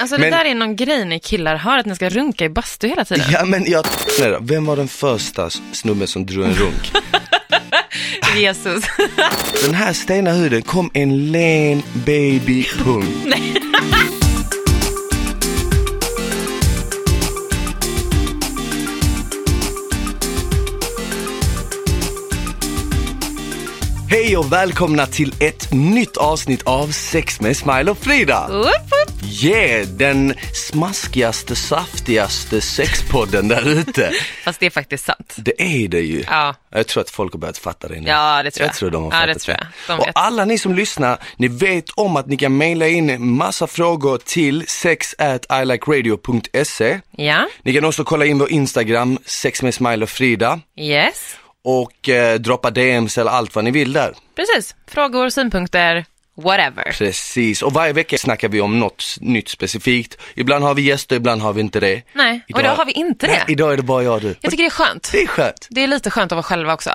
Alltså det Men- där är någon grej ni killar har, att ni ska runka i bastu hela tiden. Ja men jag, vem var den första snubben som drog en runk? Jesus. Den här stena huden kom en len babypung. Hej och välkomna till ett nytt avsnitt av Sex med Smile och Frida. Woop, woop. Yeah, den smaskigaste, saftigaste sexpodden där ute. Fast det är faktiskt sant. Det är det ju. Ja. Jag tror att folk har börjat fatta det nu. Ja, det tror jag. Jag tror de har Ja, fattat det tror jag. De Och alla ni som lyssnar, ni vet om att ni kan mejla in massa frågor till sex at ilikeradio.se. Ja, Ni kan också kolla in vår Instagram, sex med Smile och Frida yes. Och eh, droppa DMs eller allt vad ni vill där. Precis. Frågor, synpunkter, whatever. Precis, och varje vecka snackar vi om något nytt specifikt. Ibland har vi gäster, ibland har vi inte det. Nej, och idag har vi inte det. Nej, idag är det bara jag och du. Jag tycker det är skönt. Det är skönt, Det är lite skönt att vara själva också.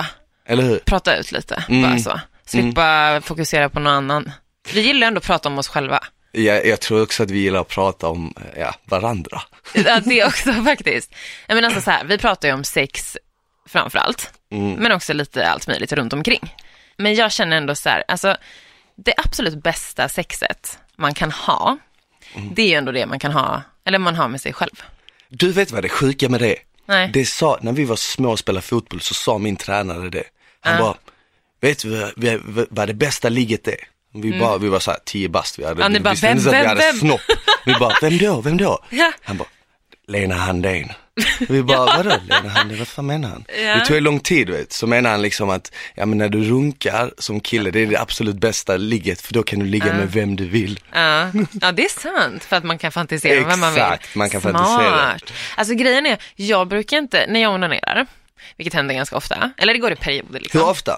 eller hur? Prata ut lite, Mm. bara så. Slippa fokusera på någon annan. Vi gillar ändå att prata om oss själva. Jag, jag tror också att vi gillar att prata om eh, ja, varandra. Ja, det också faktiskt. Jag menar alltså så här, vi pratar ju om sex framför allt, Mm. men också lite allt möjligt runt omkring. Men jag känner ändå så här, alltså det absolut bästa sexet man kan ha, Mm. det är ju ändå det man kan ha, eller man har med sig själv. Du vet vad det sjuka med det Nej. Det sa, när vi var små och spelade fotboll så sa min tränare det. Han Ja. bara, vet du vad, vad, det bästa ligget är? Vi, bara, vi var såhär tio bast, vi hade, Mm. Ja, vi bara, visste vem, inte att vi vem, hade vem? snopp. Vi bara, vem då, vem då? Ja. Han bara, Lena Handén. Vi bara, vadå Lena Handén, vad fan menar han? Ja. Det tog ju lång tid vet, så menar han liksom att, ja men när du runkar som kille, det är det absolut bästa ligget för då kan du ligga med vem du vill. Ja. ja, det är sant för att man kan fantisera om vem man vill. Exakt, man kan fantisera. Smart. Alltså grejen är, jag brukar inte, när jag onanerar, vilket händer ganska ofta, eller det går i perioder liksom. Hur ofta?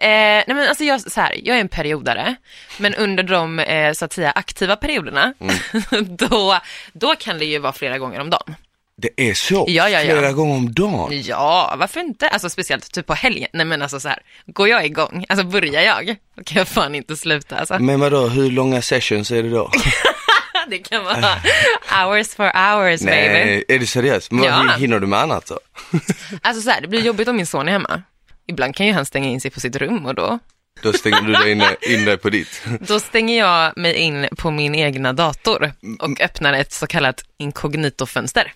Eh, nej men alltså jag, så här, jag är en periodare, men under de eh, så att säga aktiva perioderna, då, då kan det ju vara flera gånger om dagen. Det är så? Ja, ja, ja. Flera gånger om dagen? Ja, varför inte? Alltså speciellt typ på helgen. Nej men alltså så här, går jag igång, alltså börjar jag, då kan jag fan inte sluta alltså. Men vadå, hur långa sessions är det då? Det kan vara hours for hours baby. Nej, är det seriöst? Men Ja. vad hinner du med annat då? Alltså så här, det blir jobbigt om min son är hemma. Ibland kan ju han stänga in sig på sitt rum och då, Då stänger du dig in, in dig på ditt. då stänger jag mig in på min egna dator och öppnar ett så kallat inkognito-fönster.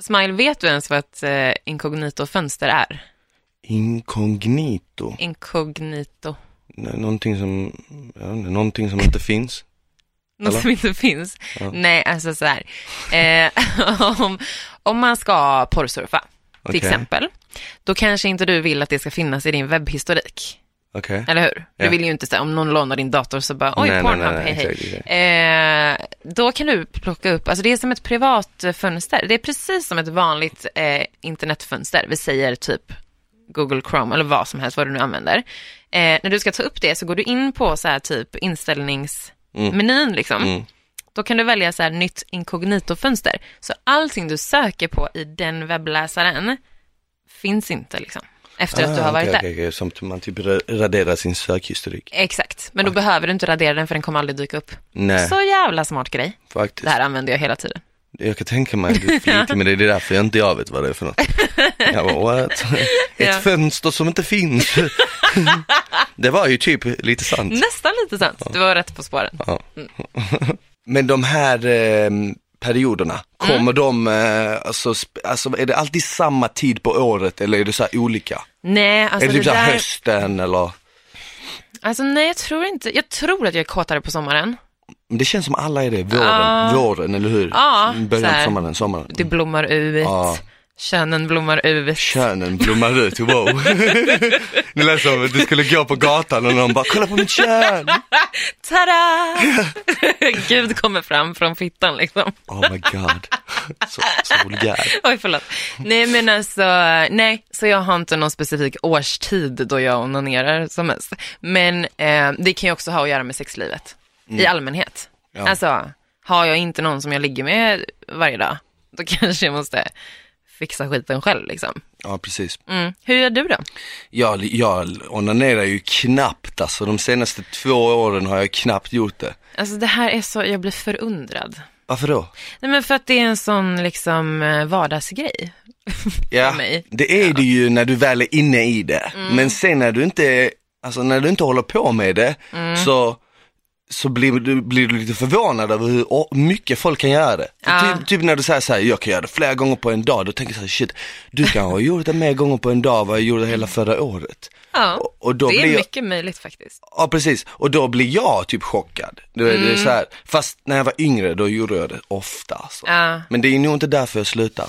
Smile, vet du ens vad ett eh, inkognito-fönster är? Inkognito? Inkognito. Nej, Någonting som, jag inte, någonting som inte finns. Något Eller? som inte finns. Nej, alltså så här. Eh, om, om man ska porrsurfa, till Okej. exempel, då kanske inte du vill att det ska finnas i din webbhistorik. Okej. Eller hur? Du vill ju inte säga om någon lånar din dator så bara, oj, Nej, Pornhub, nej, hej, nej, hej. exakt, exakt. Eh, då kan du plocka upp, alltså det är som ett privat eh, fönster. Det är precis som ett vanligt eh, internetfönster. Vi säger typ Google Chrome eller vad som helst, vad du nu använder. Eh, när du ska ta upp det så går du in på så här typ inställningsmenyn liksom. Mm. Då kan du välja så här nytt inkognito-fönster. Så allting du söker på i den webbläsaren finns inte liksom. Efter att du har varit Ah, okej, där. okej, okej. Som att man typ ra- raderar sin sökhistorik. Exakt, men då behöver du inte radera den för den kommer aldrig dyka upp. Nej, Så jävla smart grej. faktiskt. Det här använder jag hela tiden. Jag kan tänka mig att du är flitig med det, det är därför jag inte jag vet vad det är för något. Jag bara, what? Ett Ja. fönster som inte finns. det var ju typ lite sant. Nästan lite sant. Du var rätt på spåren. Ja. Men de här eh, perioderna, kommer de, eh, alltså, alltså är det alltid samma tid på året eller är det så olika? Nej, alltså är det det typ här där... hösten eller? Alltså nej, jag tror inte. Jag tror att jag är kåtare på sommaren. Det känns som alla är det, våren, Ja. våren eller hur? Ja, Början så av här. sommaren, sommaren. Det blommar ut. Ja. Könen blommar ut. Könen blommar ut, wow. det lät som att du skulle gå på gatan och någon bara, kolla på mitt kön. Tada! Gud kommer fram från fittan liksom. Oh my god, så, så vulgär. Oj, förlåt. Nej, men alltså, nej, så jag har inte någon specifik årstid då jag onanerar som mest. Men eh, det kan ju också ha att göra med sexlivet i allmänhet. Ja. Alltså, har jag inte någon som jag ligger med varje dag, då kanske jag måste fixa skiten själv liksom. Ja, precis. Mm. Hur gör du då? Jag, jag onanerar ju knappt, alltså de senaste två åren har jag knappt gjort det. Alltså det här är så, jag blir förundrad. Varför då? Nej men för att det är en sån liksom eh, vardagsgrej. Ja, mig. det är det ju när du väl är inne i det. Mm. Men sen när du inte, alltså när du inte håller på med det Mm. så, så blir du, blir du lite förvånad över hur mycket folk kan göra det. Ja. Typ, typ när du säger så här, jag kan göra det flera gånger på en dag, då tänker jag så här, shit, du kan ha gjort det mer gånger på en dag än vad jag gjorde hela förra året. Ja, Och, och det är jag, mycket möjligt faktiskt. Ja precis, och då blir jag typ chockad. Det, det är Mm. så här, fast när jag var yngre då gjorde jag det ofta. Alltså. Ja. Men det är nog inte därför jag slutar.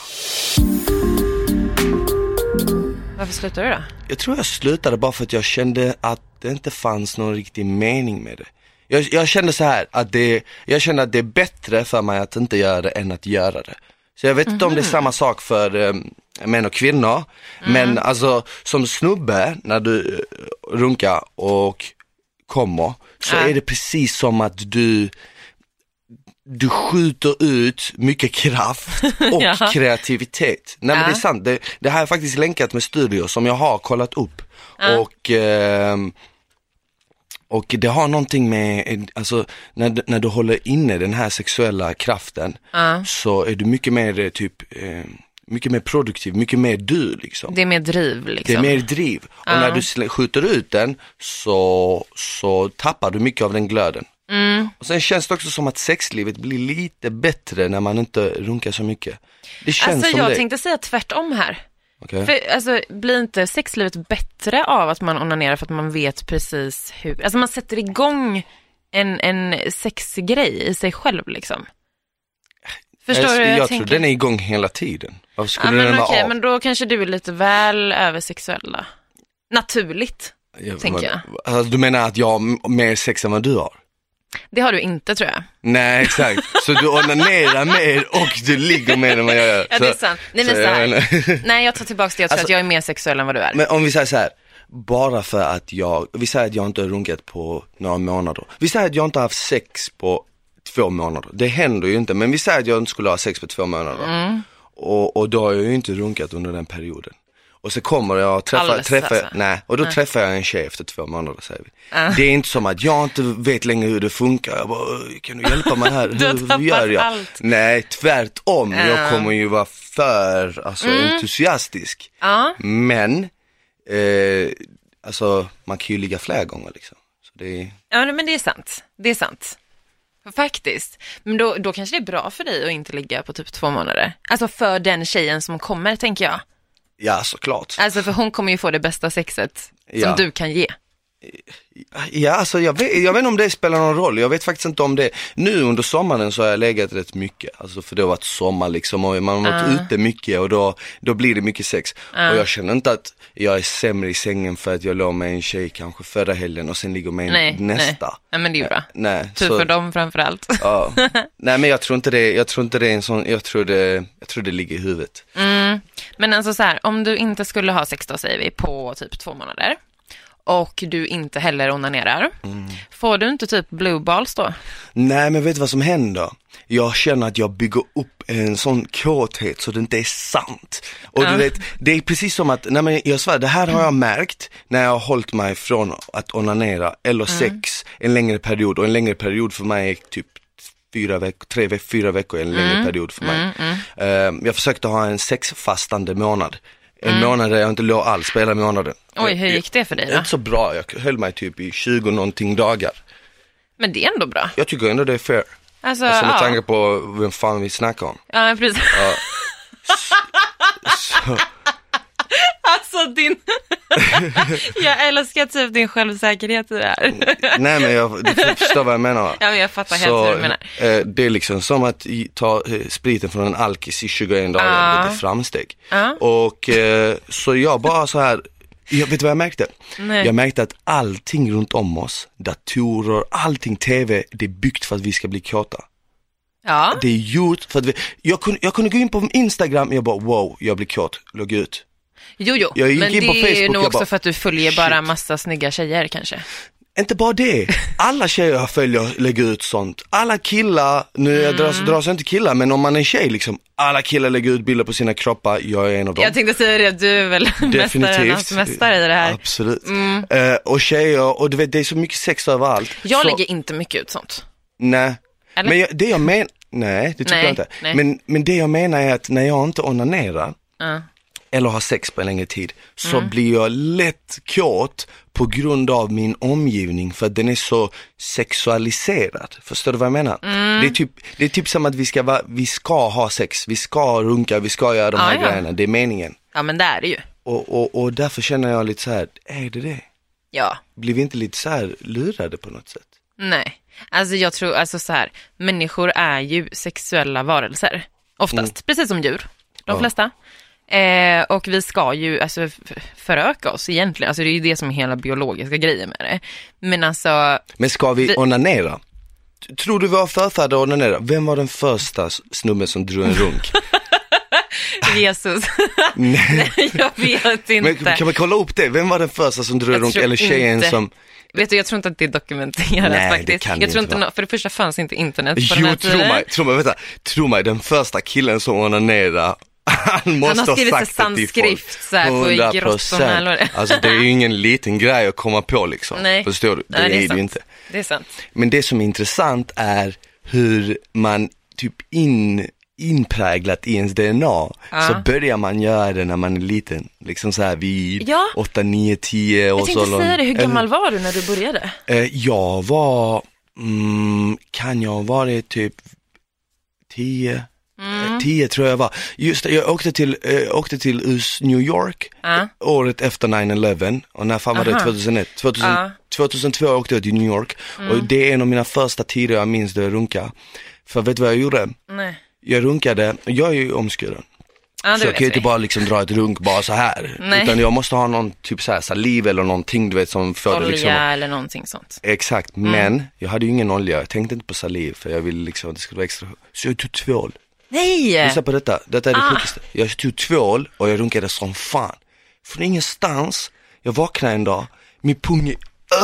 Varför slutar du då? Jag tror jag slutade bara för att jag kände att det inte fanns någon riktig mening med det. Jag, jag kände så här att det, jag kände att det är bättre för mig att inte göra det än att göra det. Så jag vet inte om det är Mhm. samma sak för eh, män och kvinnor, men Mm. alltså som snubbe när du eh, runkar och kommer så Ja. är det precis som att du du skjuter ut mycket kraft och Ja. kreativitet. Nej men Ja. det är sant, det, det här är faktiskt länkat med studier som jag har kollat upp. Och, ehm, och det har någonting med, alltså när, när du håller inne den här sexuella kraften Ja. så är du mycket mer eh, typ, eh, mycket mer produktiv, mycket mer du liksom. Det är mer driv Det liksom. är mer driv. Och när du skjuter ut den så, så tappar du mycket av den glöden. Mm. Och sen känns det också som att sexlivet blir lite bättre när man inte runkar så mycket. Det känns Alltså som jag det. tänkte säga tvärtom här. Okej. För, alltså, blir inte sexlivet bättre av att man onanerar för att man vet precis hur, alltså man sätter igång en, en sexgrej i sig själv liksom. Förstår jag, du jag, jag, tror tänker? den är igång hela tiden. Varför ja, skulle den men vara okej, av? men då kanske du är lite väl översexuell då. Naturligt. Ja, tänker men- Alltså, du menar att jag har mer sex än vad du har? Det har du inte tror jag. Nej exakt, så du onanerar mer och du ligger mer än vad jag gör. Ja, så, det är sant. Nej, men så jag här. Nej, jag tar tillbaka det. Jag tror Alltså- att jag är mer sexuell än vad du är. Men om vi säger så här, bara för att jag, vi säger att jag inte har runkat på några månader. Vi säger att jag inte har haft sex på två månader. Det händer ju inte, men vi säger att jag inte skulle ha sex på två månader. Mm. Och, och då har jag ju inte runkat under den perioden. Och så kommer jag och träffar, Alldeles, träffar alltså. nej, och då träffar jag en tjej efter två månader säger vi. Det är inte som att jag inte vet längre hur det funkar. Jag bara, "Åh, kan du hjälpa mig här? Hur, hur gör jag? allt. Nej, tvärtom. Jag Ja. kommer ju vara för alltså, entusiastisk. Ja, Men, eh, alltså man kan ju ligga flera gånger liksom. Så det är, ja, men det är sant. Det är sant. Faktiskt. Men då, då kanske det är bra för dig att inte ligga på typ två månader. Alltså för den tjejen som kommer, tänker jag. Ja såklart. Alltså för hon kommer ju få det bästa sexet Ja. som du kan ge. Ja, alltså jag vet, jag vet inte om det spelar någon roll. Jag vet faktiskt inte om det. Nu under sommaren så har jag legat rätt mycket. Alltså för det har varit sommar liksom och man har varit ute mycket och då, då blir det mycket sex. Och jag känner inte att jag är sämre i sängen för att jag låg med en tjej kanske förra helgen och sen ligger med en Nej, nästa. nej. Nej, men det är bra. Nej, Tur så- för dem framförallt. Ja. Nej men jag tror inte det, jag tror inte det är en sån, jag tror det, jag tror det ligger i huvudet. Men alltså så här, om du inte skulle ha sex då säger vi på typ två månader och du inte heller onanerar, Mm. får du inte typ blue balls då? Nej men vet du vad som händer? Jag känner att jag bygger upp en sån kåthet så det inte är sant. Och Ja. du vet, det är precis som att, nej men jag svär, det här har jag märkt när jag har hållit mig från att onanera eller sex en längre period och en längre period för mig är typ fyra veckor, tre veckor, fyra veckor är en längre period för mig. Eh, jag försökte ha en sexfastande månad. En månad där jag inte låg alls på hela månaden. Oj, hur gick det för dig då? inte så bra, jag höll mig typ i 20 någonting dagar. Men det är ändå bra. Jag tycker ändå det är fair. Alltså, Alltså med ja. tanke på vem fan vi snackar om. Ja, precis. Så, Alltså din... jag älskar typ din självsäkerhet i det här. nej men jag, du förstår vad jag menar. ja, men jag fattar helt Så hur du menar. eh, det är liksom som att ta eh, spriten från en alkis i 21 dagar, är ett framsteg. Ja. Och eh, så jag bara så här, jag vet du vad jag märkte? Nej. Jag märkte att allting runt om oss, datorer, allting, tv, det är byggt för att vi ska bli kåta. Ja, Det är gjort för att vi, jag kunde, jag kunde gå in på Instagram och jag bara wow, jag blir kåt, logga ut. Jo, jo. Jag gick Men in det på är ju Facebook, nog jag också bara, för att du följer bara shit. massa snygga tjejer kanske. Inte bara det, alla tjejer jag följer lägger ut sånt. Alla killar, nu jag dras, Mm. dras inte killar, men om man är tjej liksom, alla killar lägger ut bilder på sina kroppar, jag är en av dem. Jag tänkte säga det, du är väl mästarnas mästare i det här. Mm. Absolut. Eh, och tjejer, och du vet det är så mycket sex överallt. Jag så, lägger inte mycket ut sånt. Nej. Eller? Men jag, det jag menar, Nej, det tycker Nej, jag inte. nej. Men, men det jag menar är att när jag inte onanerar Ja. Eller har sex på en längre tid så Mm. blir jag lätt kåt på grund av min omgivning för att den är så sexualiserad. Förstår du vad jag menar? Mm. Det, är typ, det är typ som att vi ska, vara, vi ska ha sex, vi ska runka, vi ska göra de här ja. grejerna, det är meningen. ja, men det är det ju. Och, och, och därför känner jag lite så här, är det det? Ja, Blir vi inte lite så här lurade på något sätt? nej. Alltså jag tror, alltså så här, människor är ju sexuella varelser. Oftast, precis som djur, de Ja. flesta. Eh, och vi ska ju alltså föröka oss egentligen, alltså det är ju det som är hela biologiska grejen med det. Men alltså, Men ska vi Vi- onanera? Tror du våra förfäder onanerade? Vem var den första snubben som drog en runk? Jesus, Nej. jag vet Men inte. kan vi kolla upp det? Vem var den första som drog en runk? Eller tjejen inte. som... Vet du, jag tror inte att det är dokumenterat Nej, det faktiskt. kan det jag tror inte inte, vara. för det första fanns inte internet på den Jo, här tro tiden. mig, tro mig, vänta. Tro mig, den första killen som onanerade, han måste har skrivit ha så det sanskrift så här på i 100%. grottorna eller det är. Alltså det är ju ingen liten grej att komma på liksom. Nej. Förstår du? Det, Nej, är det ju inte. Det är sant. Men det som är intressant är hur man typ in, inpräglat i ens DNA Ja. så börjar man göra det när man är liten. Liksom så här vid Ja. 8, 9, 10 Jag år. tänkte säga det, hur gammal var du när du började? Eh, jag var, mm, kan jag ha varit typ 10, Mm. 10 tror jag var. Just det, jag åkte till, eh, åkte till US New York Ja. året efter 9-11 och när fan var det? Aha. 2001? 2000, Ja. Mm. 2002 åkte jag till New York och det är en av mina första tider jag minns då jag runkade. För vet du vad jag gjorde? Nej. Jag runkade, jag är ju omskuren. Ja, så jag kan ju inte bara liksom dra ett runk bara så här. Nej. Utan jag måste ha någon typ så här saliv eller någonting du vet som får det Olja liksom eller någonting sånt. Exakt, Mm. men jag hade ju ingen olja, jag tänkte inte på saliv för jag ville liksom att det skulle vara extra Så jag tog tvål, Nej! lyssna på detta, detta är det Ah. sjukaste Jag tog tvål och jag runkade som fan Från ingenstans, jag vaknade en dag, min pung är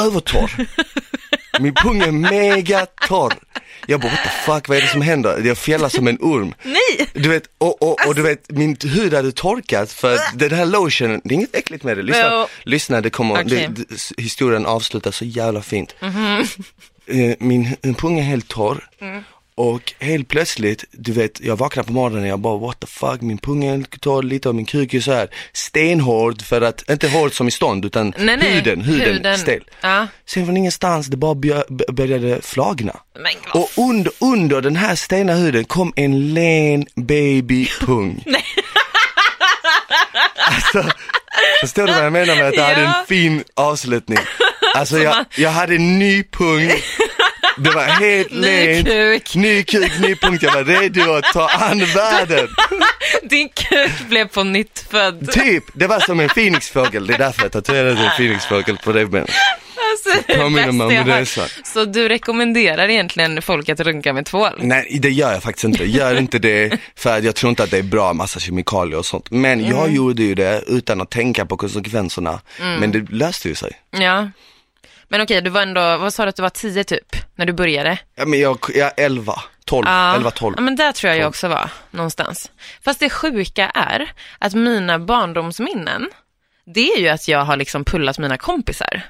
övertorr Min pung är mega torr Jag bara what the fuck, vad är det som händer? Jag fjällar som en orm Nej! Du vet, och, och, och du vet, min hud hade torkat för att den här lotionen, det är inget äckligt med det. Lyssna, lyssna det kommer, det, det, historien avslutas så jävla fint. Eh, Min pung är helt torr och helt plötsligt, du vet, jag vaknar på morgonen och jag bara what the fuck, min pung är helt torr, lite av min kuk är så här stenhård för att, inte hård som i stånd utan Nej, nej. huden, huden, stel. Ja. Sen från ingenstans, det bara började flagna. Men Och under, under den här stena huden kom en len babypung. Alltså, förstår du vad jag menar med att hade Ja. en fin avslutning? Alltså jag, jag hade en ny pung, det var helt Ny lent, kuk. ny kuk, ny punkt, jag var redo att ta an världen. Din kuk blev på nytt född. Typ, det var som en phoenixfågel, det är därför jag tatuerade en phoenixfågel på revbenen. Alltså, det Påminner mig om är så. du rekommenderar egentligen folk att runka med tvål? Nej, det gör jag faktiskt inte. Gör inte det för jag tror inte att det är bra, massa kemikalier och sånt. Men Mm. jag gjorde ju det utan att tänka på konsekvenserna. Men det löste ju sig. Ja. Men okej, du var ändå, vad sa du att du var tio typ, när du började? Ja, men jag, jag 11, 12, Ja. 11, 12. Ja, men där tror jag jag Tolv. också var, någonstans. Fast det sjuka är att mina barndomsminnen, det är ju att jag har liksom pullat mina kompisar.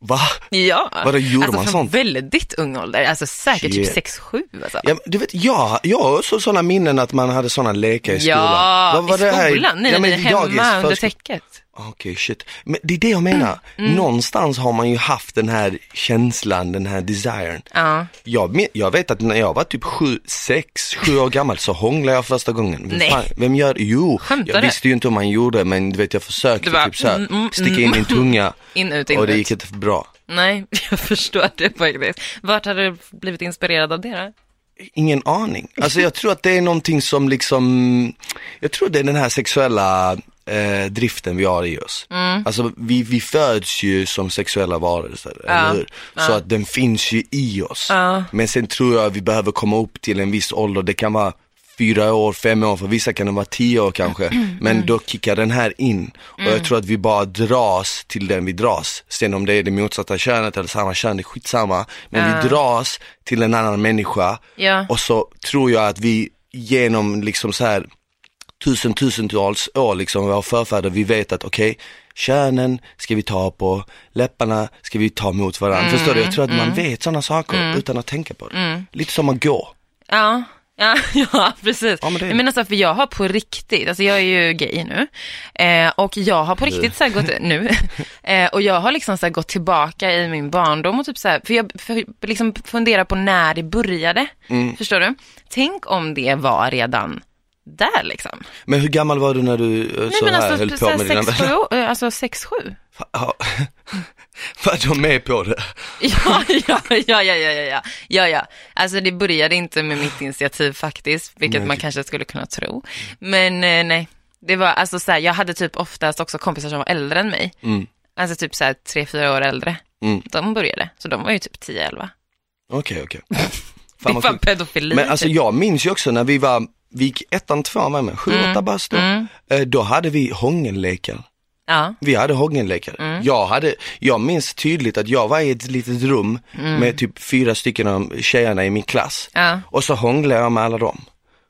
Va? Ja. Vadå, gjorde alltså man sånt? väldigt ung ålder, alltså säkert Shit. typ 6-7 alltså. Ja, du vet, jag, jag har också sådana minnen att man hade sådana lekar i skolan. Ja, i det här? skolan? Nej, ja, nej, hemma under täcket. Okej, shit. Men det är det jag menar. Mm. Någonstans har man ju haft den här känslan, den här desiren. Ja. Jag, jag vet att när jag var typ sju, sex, sju år gammal så hånglade jag första gången. Vem, Nej. fan, vem gör Jo, Skämtar jag visste ju inte om man gjorde men du vet jag försökte bara, typ såhär, mm, mm, sticka in min tunga In, ut, in, och det gick inte bra. Nej, jag förstår det faktiskt. Vart hade du blivit inspirerad av det då? Ingen aning. Alltså jag tror att det är någonting som liksom, jag tror det är den här sexuella eh, driften vi har i oss. Mm. Alltså vi, vi föds ju som sexuella varelser, eller hur? Så att den finns ju i oss. Ja. Men sen tror jag att vi behöver komma upp till en viss ålder, det kan vara fyra år, fem år, för vissa kan det vara tio år kanske. Mm. Men då kickar den här in. Och jag tror att vi bara dras till den vi dras. Sen om det är det motsatta könet eller samma kön, det är skitsamma. Men Ja. vi dras till en annan människa. Ja. Och så tror jag att vi genom liksom så här tusen, tusentals år liksom, våra förfäder, vi vet att okej, könen ska vi ta på, läpparna ska vi ta mot varandra. Mm, Förstår du? Jag tror att man vet sådana saker utan att tänka på det. Lite som att gå. Ja, Ja, ja precis. Ja, men det- Men alltså för jag har på riktigt, alltså jag är ju gay nu, eh, och jag har på riktigt så här gått, nu, eh, och jag har liksom så gått tillbaka i min barndom och typ så här, för jag för, liksom funderar på när det började, Mm. förstår du? Tänk om det var redan där liksom. Men hur gammal var du när du eh, Nej, så men här alltså, höll på med dina vänner? Nej men Alltså sex, sju. Ja. Var de med på det? ja, ja, ja, ja, ja, ja, ja, ja. Alltså det började inte med mitt initiativ faktiskt, vilket nej. man kanske skulle kunna tro. Men eh, nej, det var alltså så här, jag hade typ oftast också kompisar som var äldre än mig. Mm. Alltså typ så här tre, fyra år äldre. Mm. De började, så de var ju typ 10-11. Okej, okay, okej. Okay. Fan det var pedofili. Men alltså typ. jag minns ju också när vi var vi gick ettan, tvåan med mig, sju, åtta bast då. Mm. Eh, Då hade vi hångellekar. Ja, Vi hade hångellekar. Mm. Jag, hade, jag minns tydligt att jag var i ett litet rum Mm. med typ fyra stycken av tjejerna i min klass. ja, Och så hånglade jag med alla dem.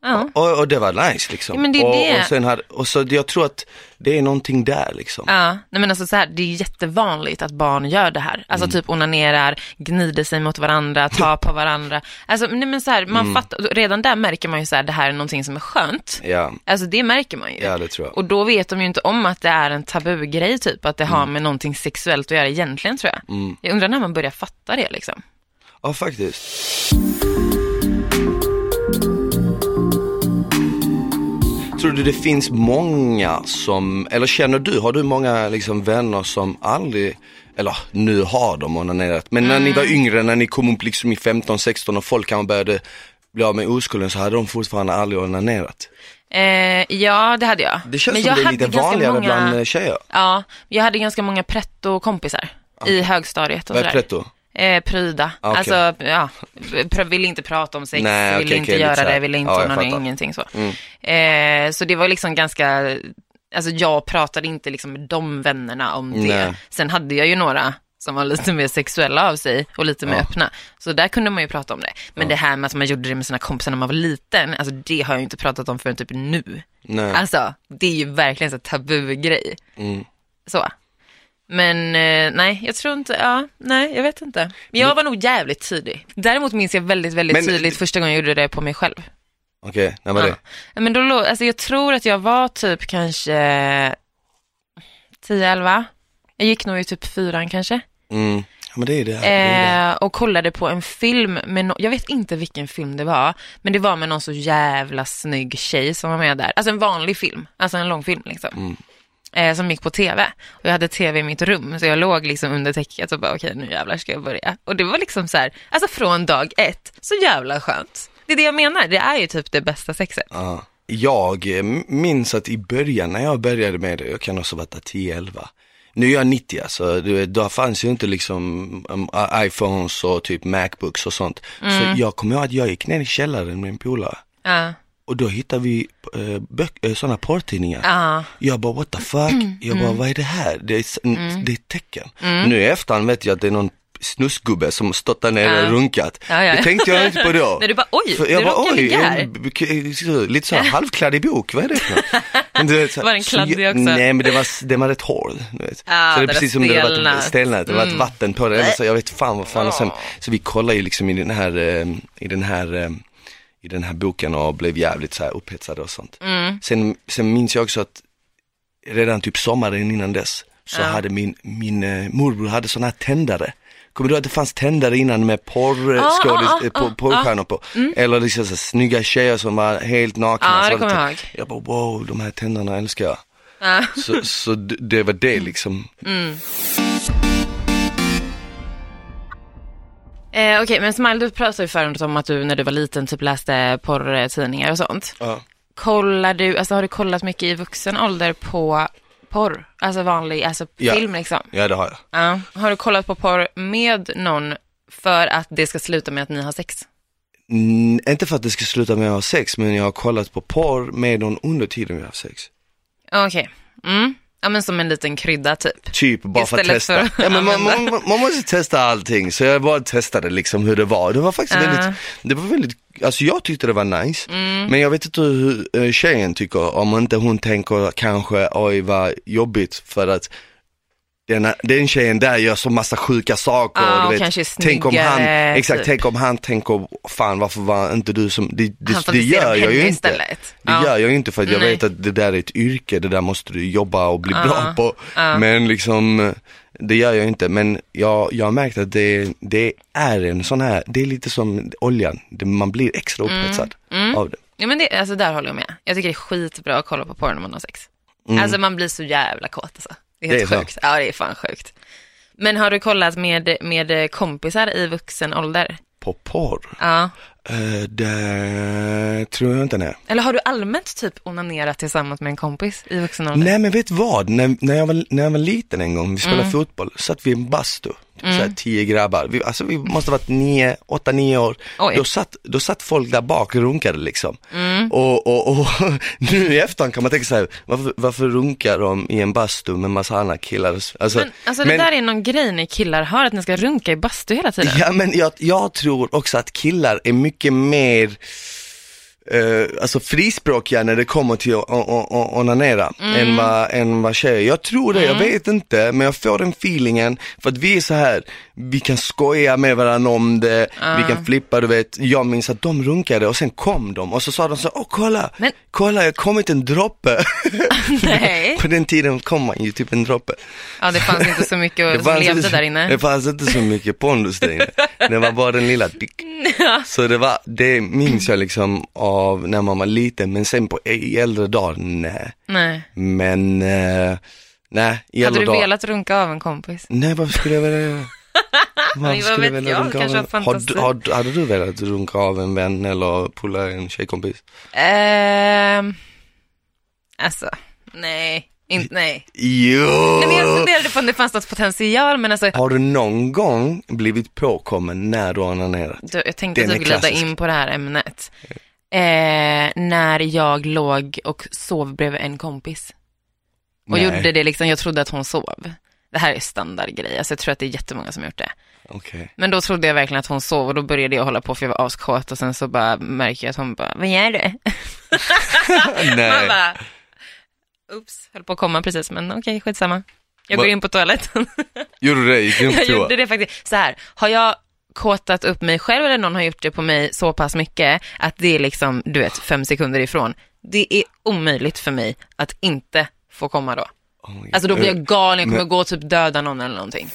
Ja. Och, och det var nice liksom. Ja, men det är och, det. och sen hade, och så jag tror att det är någonting där liksom. Ja, nej men alltså så här, det är jättevanligt att barn gör det här. Alltså typ onanerar, gnider sig mot varandra, tar på varandra. Alltså nej men så här, man fattar, redan där märker man ju så här, det här är någonting som är skönt. Ja, Alltså det märker man ju. ja det tror jag. Och då vet de ju inte om att det är en tabugrej typ, att det har med någonting sexuellt att göra egentligen tror jag. Mm. Jag undrar när man börjar fatta det liksom. Ja faktiskt. Tror du det finns många som, eller känner du, har du många liksom vänner som aldrig, eller nu har de onanerat, men när ni var yngre, när ni kom upp liksom i 15-16 och folk kanske började bli av med oskulden så hade de fortfarande aldrig onanerat. Eh, ja, det hade jag. Det känns Men som jag det är lite vanligare många... bland eh, tjejer. Ja, jag hade ganska många pretto-kompisar i högstadiet och Vad är pretto? Eh, pryda. Okej. Alltså, ja, ville inte prata om sex, Nej, ville okej, inte lite göra så det, ville inte Ja, fattar. ingenting så. Mm. Eh, så det var liksom ganska, alltså jag pratade inte liksom med de vännerna om det. Nej. Sen hade jag ju några som var lite mer sexuella av sig och lite mer Ja. öppna. Så där kunde man ju prata om det. Men det här med att man gjorde det med sina kompisar när man var liten, alltså det har jag ju inte pratat om förrän typ nu. Nej. Alltså, det är ju verkligen en tabugrej. Mm. Så. Men eh, nej, jag tror inte, ja, nej, jag vet inte. Men jag var nog jävligt tidig. Däremot minns jag väldigt, väldigt Men- tydligt första gången jag gjorde det på mig själv. Okej, när var det? Ja. Men då alltså jag tror att jag var typ kanske 10-11. Jag gick nog i typ fyran kanske. Mm. Ja men det är det. det, är det. Eh, och kollade på en film med, no- jag vet inte vilken film det var, men det var med någon så jävla snygg tjej som var med där. Alltså en vanlig film, alltså en långfilm liksom. Mm. Eh, som gick på tv. Och jag hade tv i mitt rum, så jag låg liksom under täcket och bara okej nu jävlar ska jag börja. Och det var liksom så här, alltså från dag ett, så jävla skönt. Det är det jag menar, det är ju typ det bästa sexet. Ja. Jag eh, minns att i början när jag började med det, jag kan också varit 10-11. Nu är jag 90 alltså, då fanns ju inte liksom um, iPhones och typ Macbooks och sånt. Så jag kommer ihåg att jag gick ner i källaren med en polare Ja, och då hittade vi äh, bök- äh, sådana porrtidningar. ja, Jag bara what the fuck, jag Mm. bara vad är det här? Det är, s- det är ett tecken. Nu i efterhand vet jag att det är någon snusgubbe som stått där nere Ja. och runkat. Ja, ja. Det tänkte jag inte på då. Nej, du bara, oj, För jag bara, oj, en så- lite så här halvkladdig bok, vad är det för något? Var den kladdig jag- också? Nej men det var, det var rätt hård. Du vet. Ja, så det är precis som det var stelnat. det var ett Mm. vatten på det. Eller så, jag vet fan vad fan. Och sen, så vi kollade ju liksom i den här, eh, i den här, eh, i den här boken och blev jävligt så här upphetsade och sånt. Mm. Sen, sen minns jag också att redan typ sommaren innan dess så Ja. hade min, min eh, morbror hade sådana här tändare. Kommer du ihåg att det fanns tändare innan med porr, Ja, skådis, ja, ja, eh, på, ja, porrstjärnor på? Eller liksom så här, snygga tjejer som var helt nakna. Så det kommer jag typ- ihåg. Jag bara wow, de här tänderna älskar jag. Ja. Så, så det var det liksom. Eh, Okej, men Smile, du pratade ju förut om att du när du var liten typ läste porrtidningar och sånt. Ja. Kollar du, alltså har du kollat mycket i vuxen ålder på porr? Alltså vanlig, alltså Ja. film liksom? ja, det har jag. Ja. Har du kollat på porr med någon för att det ska sluta med att ni har sex? Mm, inte för att det ska sluta med att ha sex, men jag har kollat på porr med någon under tiden vi har haft sex. Okej. Mm. Ja, men som en liten krydda typ. Typ bara för att Istället testa. för ja, men man, man, man måste testa allting, så jag bara testade liksom hur det var. Det var faktiskt Ja. väldigt, det var väldigt, alltså jag tyckte det var nice. Mm. Men jag vet inte hur eh, tjejen tycker, om inte hon tänker kanske oj vad jobbigt för att den, den tjejen där gör så massa sjuka saker. Ja, du vet, är tänk om han, snyggare, exakt, typ. tänk om han tänker, fan varför var inte du som, det, det, det gör jag ju inte. Det Ja. gör jag ju inte för att jag Nej. vet att det där är ett yrke, det där måste du jobba och bli Ja, bra på. Men liksom, det gör jag inte. Men jag, jag har märkt att det, det är en sån här, det är lite som oljan, man blir extra upphetsad Mm. av det. Ja men det, alltså där håller jag med. Jag tycker det är skitbra att kolla på porr när man har sex. Mm. Alltså man blir så jävla kåt alltså. Det är Det helt är så. sjukt. Ja det är fan sjukt. Men har du kollat med, med kompisar i vuxen ålder? På porr, Ja. eh, det tror jag inte nej. Eller har du allmänt typ onanerat tillsammans med en kompis i vuxen ålder? Nej men vet vad, när, när, jag var, när jag var liten en gång, vi spelade Mm. fotboll, satt vi i en bastu, typ såhär tio grabbar, vi, alltså vi måste ha varit nio, åtta, nio år. Oj. Då satt, då satt folk där bak och runkade liksom. Mm. Och, och, och nu i efterhand kan man tänka såhär, varför, varför runkar de i en bastu med massa andra killar? Alltså, Men alltså det där är någon grej ni killar har, att ni ska runka i bastu hela tiden. Ja men jag, jag tror också att killar är mycket mer eh, alltså frispråkiga när det kommer till att onanera Mm. än, vad, än vad tjejer. Jag tror det, jag vet inte, men jag får den feelingen för att vi är så här, vi kan skoja med varandra om det, vi kan flippa, du vet. Jag minns att de runkade och sen kom de och så sa de så, åh kolla, Men- kolla, jag har kommit en droppe. Nej. På den tiden kom man ju typ en droppe. Ja det fanns inte så mycket Det som fanns, levde inte, där inne. det fanns inte så mycket pondus där inne. Det var bara den lilla dick. Så det var, det minns jag liksom av när man var liten, men sen på i äldre dagar, nej. Nej. Men, eh, nej, i Hade äldre du dagar. velat runka av en kompis? Nej, varför skulle jag vilja Men vad vet jag, runka av en... har har, hade du velat runka av en vän eller pulla en tjejkompis? Ehm, alltså, nej. Inte, nej. Jo! nej men jag funderade på om det fanns något potential, men alltså, Har du någon gång blivit påkommen när du har onanerat? du, jag tänkte Den att du glida in på det här ämnet. Eh, när jag låg och sov bredvid en kompis. Och Nej. gjorde det liksom, jag trodde att hon sov. Det här är standardgrej, alltså jag tror att det är jättemånga som gjort det. Okej. Men då trodde jag verkligen att hon sov och då började jag hålla på för jag var askåt och sen så bara märker jag att hon bara, vad gör du? Man bara, oops, höll på att komma precis, men okej, skitsamma. Jag Va- går in på toaletten. Gjorde du det? Gick du jag gjorde det faktiskt. Så här, har jag kåtat upp mig själv eller någon har gjort det på mig så pass mycket att det är liksom, du vet, fem sekunder ifrån. Det är omöjligt för mig att inte få komma då. Oj. Alltså då blir jag galen, jag kommer Men- gå och typ döda någon eller någonting.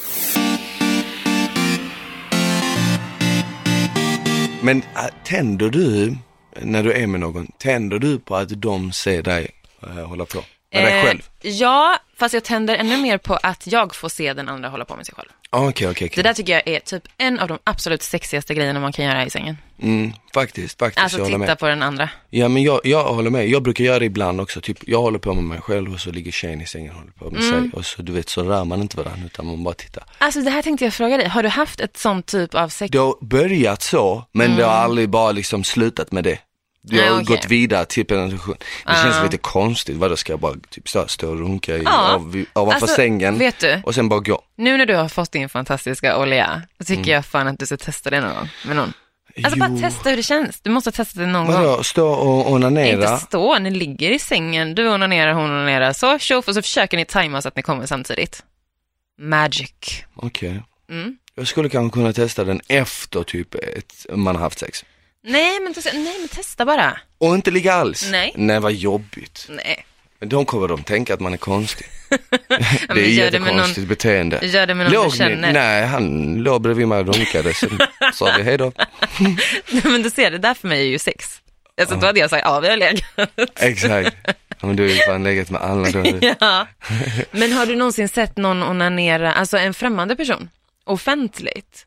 Men äh, tänder du, när du är med någon, tänder du på att de ser dig äh, hålla på? Med dig Eh, själv? Ja, fast jag tänder ännu mer på att jag får se den andra hålla på med sig själv. Ah, Okej, okej, Det där tycker jag är typ en av de absolut sexigaste grejerna man kan göra i sängen. Mm, faktiskt, faktiskt, Alltså titta på den andra. Ja men jag, jag håller med, jag brukar göra det ibland också, typ jag håller på med mig själv och så ligger tjejen i sängen och håller på med Mm. sig och så du vet så rör man inte varandra utan man bara tittar. Alltså det här tänkte jag fråga dig, har du haft ett sånt typ av sex? Det har börjat så, men det har aldrig bara liksom slutat med det. Mm. Nej, har okej. gått vidare till penetration. Det känns Ah. lite konstigt, vadå ska jag bara typ stå, stå och runka i, Ja. av, ovanför Alltså, sängen vet du? och sen bara gå? Nu när du har fått din fantastiska olja, så tycker jag fan att du ska testa det någon gång med någon. Alltså Mm. Jo. bara testa hur det känns. Du måste testa det någon gång. Vadå, stå och onanera? Inte stå, ni ligger i sängen, du onanerar, hon onanerar, så tjoff och så försöker ni tajma så att ni kommer samtidigt. Magic. Okej. Mm. Jag skulle kanske kunna testa den efter typ ett, man har haft sex. Nej men, testa- nej men testa bara. Och inte ligga alls? Nej. Nej vad jobbigt. Nej. Men då kommer de tänka att man är konstig. det är jättekonstigt beteende. Gör det med någon Låg du ni- känner. Nej, han låg bredvid mig och runkade, sen sa vi hej då. men du ser, det där för mig är ju sex. Alltså då hade jag sagt, ja vi har legat. Exakt. Ja, men du har ju fan legat med alla då. ja. Men har du någonsin sett någon onanera, alltså en främmande person, offentligt?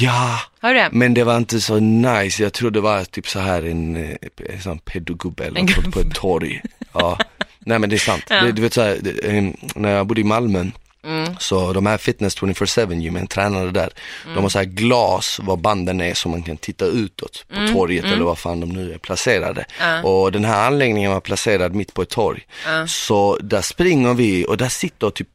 Ja, det? men det var inte så nice. Jag tror det var typ så här en, eh, en sån pedogubbe eller något på, ett torg. Ja. Nej men det är sant. Ja. Det, du vet så här, det, eh, när jag bodde i Malmö, Mm. så de här fitness 24-7 gymmen, tränare där, Mm. de har så här glas var banden är så man kan titta utåt på Mm. torget eller vad fan de nu är placerade. Ja. Och den här anläggningen var placerad mitt på ett torg. Ja. Så där springer vi och där sitter typ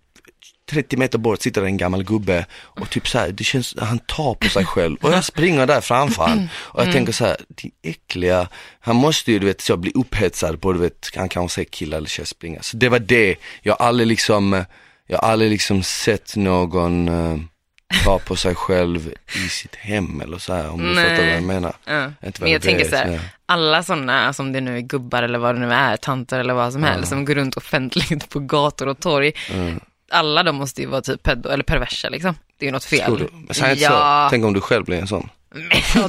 30 meter bort sitter en gammal gubbe och typ så här, det känns, han tar på sig själv och jag springer där framför han och jag tänker så här, din äckliga, han måste ju du vet så bli upphetsad på du vet, han kanske ser kille eller tjej springa. Så det var det, jag har aldrig liksom, Jag har aldrig liksom sett någon uh, ta på sig själv i sitt hem eller så här, om du fattar vad jag menar. Ja. Inte Men jag tänker vet, så här, nej. alla sådana, som det nu är gubbar eller vad det nu är, tanter eller vad som helst, som går runt offentligt på gator och torg. Mm. Alla de måste ju vara typ pedo eller perversa liksom. Det är ju något fel. Säg inte ja, så. Tänk om du själv blir en sån.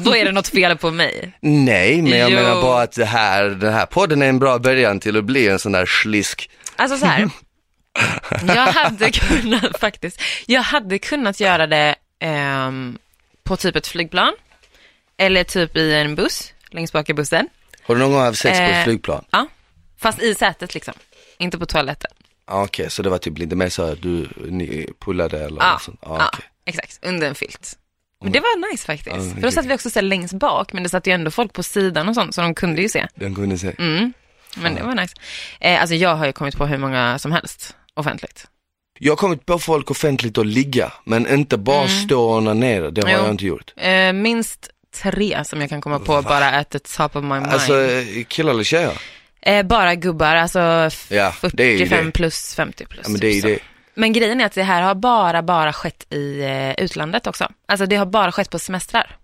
då är det något fel på mig. Nej, men jag Jo. menar bara att det här, den här podden är en bra början till att bli en sån där slisk. Alltså så här. Jag hade kunnat faktiskt, jag hade kunnat göra det ehm, på typ ett flygplan. Eller typ i en buss, längst bak i bussen. Har du någon gång haft sex på Eh, ett flygplan? Ja, fast i sätet liksom. Inte på toaletten. Ah, Okej, så det var typ lite mer så att du ni pullade eller Ja, något sånt? Ah, ja okej. exakt. Under en filt. Men det var nice faktiskt. Ja, För då satt vi också så längst bak, men det satt ju ändå folk på sidan och sånt, så de kunde ju se. Den kunde se. Mm. Men det var nice. Eh, alltså jag har ju kommit på hur många som helst offentligt. Jag har kommit på folk offentligt att ligga, men inte bara stå och onanera, det har Mm. Jo. jag inte gjort. Eh, minst tre som jag kan komma på bara at the top of my mind. Alltså killar eller tjejer? Eh, bara gubbar, alltså Ja, det är ju 45 det. plus 50 plus. Ja men det typ det. Men grejen är att det här har bara, bara skett i eh, utlandet också. Alltså det har bara skett på semestrar.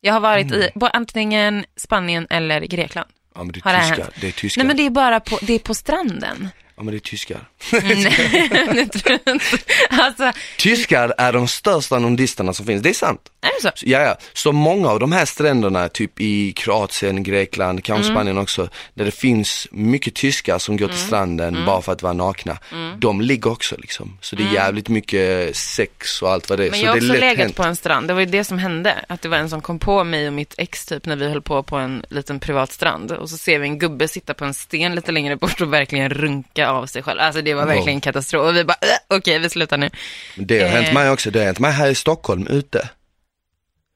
Jag har varit Mm. i på antingen Spanien eller Grekland. Ja men det är det tyskar, hänt? det är tyskar. Nej men det är bara på, det är på stranden. Ja men det är tyskar. Nej, det tror jag inte. Alltså, Tyskar är de största nudisterna som finns, det är sant. är det så? Ja, ja. Så många av de här stränderna, typ i Kroatien, Grekland, kanske Mm. Spanien också, där det finns mycket tyskar som går till stranden Mm. bara för att vara nakna. De ligger också liksom. Så det är jävligt mycket sex och allt vad det är. Men jag har också legat hänt. på en strand. Det var ju det som hände. Att det var en som kom på mig och mitt ex typ när vi höll på på en liten privat strand. Och så ser vi en gubbe sitta på en sten lite längre bort och verkligen runka av sig själv. Alltså det var Wow. verkligen katastrof. Och vi bara, äh, okej vi slutar nu. Det har hänt Eh. mig också, det har hänt mig här i Stockholm ute.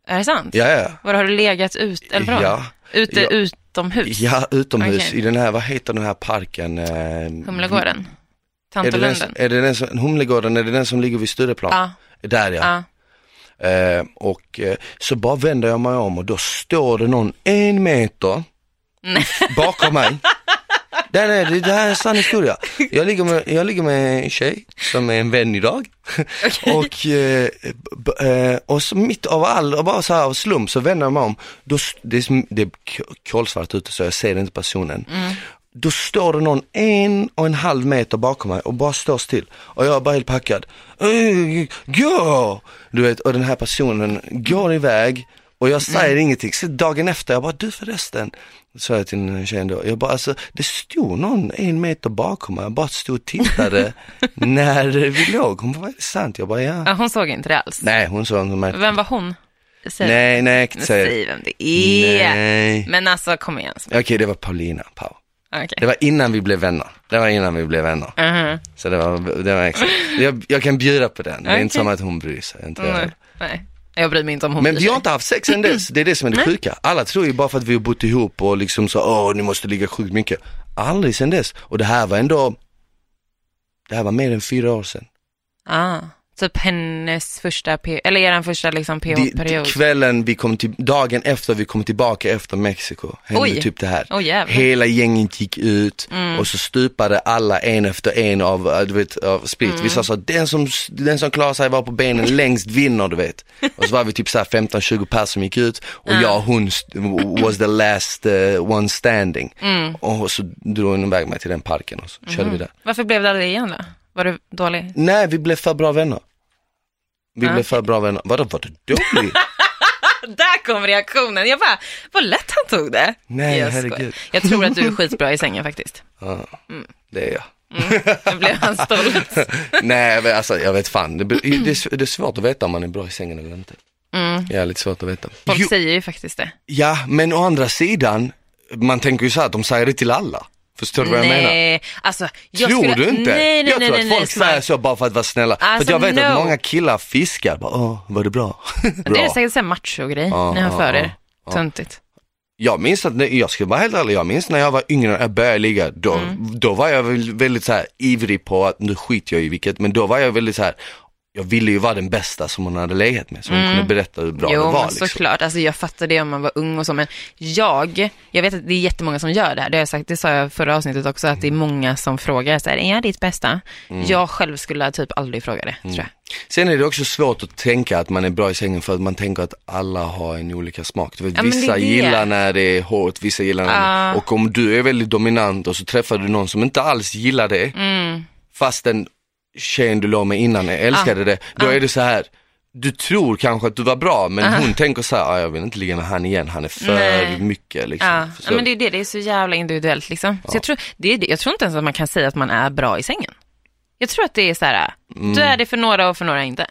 Är det sant? Ja, ja. Var har du legat ut, eller vadå? Ja. Ute Ja. utomhus? Ja, utomhus Okej. i den här, vad heter den här parken? Eh, Humlegården? Är det, den, som- Tantolunden? är det den som, Humlegården, är det den som ligger vid Stureplan? Ja, Där ja. ja. Eh, och eh, så bara vänder jag mig om och då står det någon en meter bakom mig. Det, är, det, här är en sann historia. Jag ligger, med, jag ligger med en tjej som är en vän idag. och, eh, b- eh, och så mitt av all, och bara så här av slump så vänder jag mig om. Då, det, är, det är kolsvart ute så jag ser inte personen. Då står det någon en och en halv meter bakom mig och bara står still. Och jag är bara helt packad. "Eh, Gå! Du vet, och den här personen går iväg och jag säger ingenting. Så dagen efter, jag bara, du förresten, sa jag till den tjejen då, jag bara, alltså det stod någon en meter bakom mig, jag bara stod och tittade när vi låg. Hon bara, är det sant? Jag bara, ja. ja, hon såg inte det alls. Nej, hon sa inte mig. Vem var hon? Säg, Nej, nej, inte säga. säg vem det är. Nej. Men alltså, kom igen. Okej, det var Paulina Pau. Okej. Det var innan vi blev vänner. Det var innan vi blev vänner. Mhm. Så det var, det var exakt. Jag, jag kan bjuda på den. Det är inte som att hon bryr sig. Inte jag. Nej. Jag bryr mig inte om hon Men vi har inte haft sex än dess. Det är det som är det sjuka. Alla tror ju bara för att vi har bott ihop och liksom så, åh, ni måste ligga sjukt mycket. Aldrig sen dess. Och det här var ändå, det här var mer än fyra år sedan. Ah, typ hennes första, eller er första liksom PH-period. kvällen vi kom till, dagen efter vi kom tillbaka efter Mexiko, hände Oj. typ det här. Jävlar. Hela gänget gick ut Mm. och så stupade alla en efter en av, äh, du vet, av sprit. Mm. Vi sa så, den som, den som klarar sig var på benen längst vinner, du vet. Och så var vi typ så här 15-20 personer som gick ut och jag och hon was the last uh, one standing. Mm. Och så drog hon iväg mig till den parken och så Mhm. körde vi där. Varför blev det aldrig igen då? Var du dålig? Nej, vi blev för bra vänner. Vi blev för bra vänner. Vadå, var du dålig? Där kom reaktionen. Jag bara, vad lätt han tog det. Nej, jag herregud. Jag tror att du är skitbra i sängen faktiskt. Ja, Mm. det är jag. Nu blev han stolt. Nej, men alltså jag vet fan. Det, det, är, svårt att veta om man är bra i sängen eller inte. Mm. Jävligt svårt att veta. Folk Jo, säger ju faktiskt det. ja, men å andra sidan, man tänker ju så här de säger det till alla. Förstår du vad jag menar? Nej, alltså. Jag tror skulle... du inte? Nej, nej, jag tror nej, att folk säger så bara för att vara snälla. för Alltså, att jag vet att no. många killar fiskar, bara, åh, var det bra? Det är bra. säkert en macho-grej Ja, ni har för ja, er. ja. Töntigt. Jag minns att, jag ska vara helt ärlig, jag minns när jag var yngre, jag började ligga, då, Mm. då var jag väl väldigt så här ivrig på att, nu skiter jag i vilket, men då var jag väldigt så här jag ville ju vara den bästa som hon hade legat med, så hon kunde berätta hur bra Mm. Jo, det var. men Liksom. såklart. Alltså, jag fattar det om man var ung och så, men jag, jag vet att det är jättemånga som gör det här. Det, har jag sagt, det sa jag förra avsnittet också, att det är många som frågar så här, är jag ditt bästa? Mm. Jag själv skulle typ aldrig fråga det, tror jag. Sen är det också svårt att tänka att man är bra i sängen för att man tänker att alla har en olika smak. Du vet, Ja, det vissa det. gillar när det är hårt, vissa gillar när Ja. Och om du är väldigt dominant och så träffar du någon som inte alls gillar det, Mm. Tjejen du låg med innan älskade det, då är det så här. Du tror kanske att du var bra men hon tänker så här, "Ah, jag vill inte ligga med han igen, han är för Nej. mycket liksom. Ja, Förstår ja, men det är det, det är så jävla individuellt liksom. Så jag, tror, det är det. jag tror inte ens att man kan säga att man är bra i sängen. Jag tror att det är så här, Mm. du är det för några och för några inte.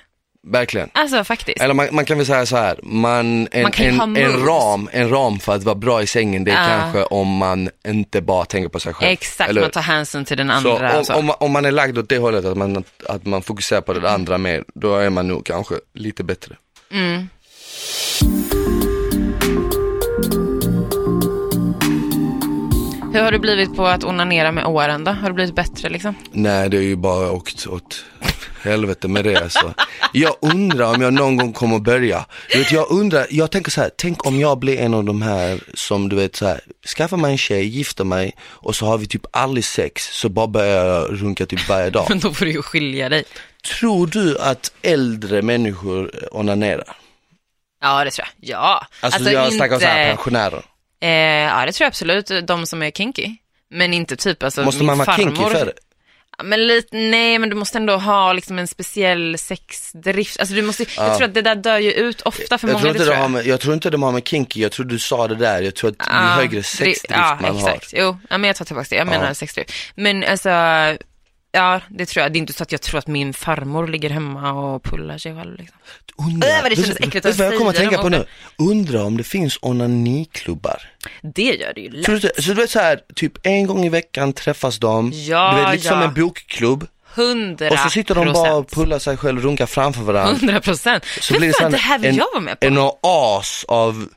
Verkligen. Alltså faktiskt. Eller man, man kan väl säga så här, man, en, Man en, en, ram, en ram för att vara bra i sängen, det är Ja. kanske om man inte bara tänker på sig själv. Exakt, Eller- man tar hänsyn till den Så andra. om, och så. om, man- om man är lagd åt det hållet, att man, att man fokuserar på det andra mer, då är man nog kanske lite bättre. Mm. Hur har du blivit på att onanera med åren då? Har du blivit bättre liksom? Nej, det är ju bara åkt åt helvete med det alltså. Jag undrar om jag någon gång kommer att börja. Du vet, jag undrar, jag tänker så här, tänk om jag blir en av de här som du vet så här, skaffar mig en tjej, gifter mig och så har vi typ aldrig sex, så bara börjar jag runka typ varje dag. Men då får du ju skilja dig. Tror du att äldre människor onanerar? Ja, det tror jag. Ja. Alltså, jag snackar om så här pensionärer. eh, ja, det tror jag absolut. De som är kinky. Men inte typ alltså Måste min man vara farmor. kinky för det? Men lite, nej men du måste ändå ha liksom en speciell sexdrift. Alltså du måste, jag tror att det där dör ju ut ofta för Jag många, tror, inte det det tror har jag. med, jag tror inte de har med kinky, jag tror du sa det där, jag tror att ju Ja, högre dri- sexdrift ja, man exakt. Jo, ja, men jag tar tillbaka det. Jag menar Ja. sexdrift. Men alltså, ja, det tror jag. Det är inte så att jag tror att min farmor ligger hemma och pullar sig själv. Liksom. Undra, Äh, det vet du- äckligt vet att jag kommer att säga tänka på nu? Undra om det finns onaniklubbar. Det gör det ju lätt. Tror du? Så du vet så här, typ en gång i veckan träffas de, Ja, du vet lite som ja. en bokklubb. Hundra Och så sitter de bara och pullar sig själv och runkar framför varandra. Hundra procent. Så Fy blir det sån det här vill en, jag vara med på. en oas av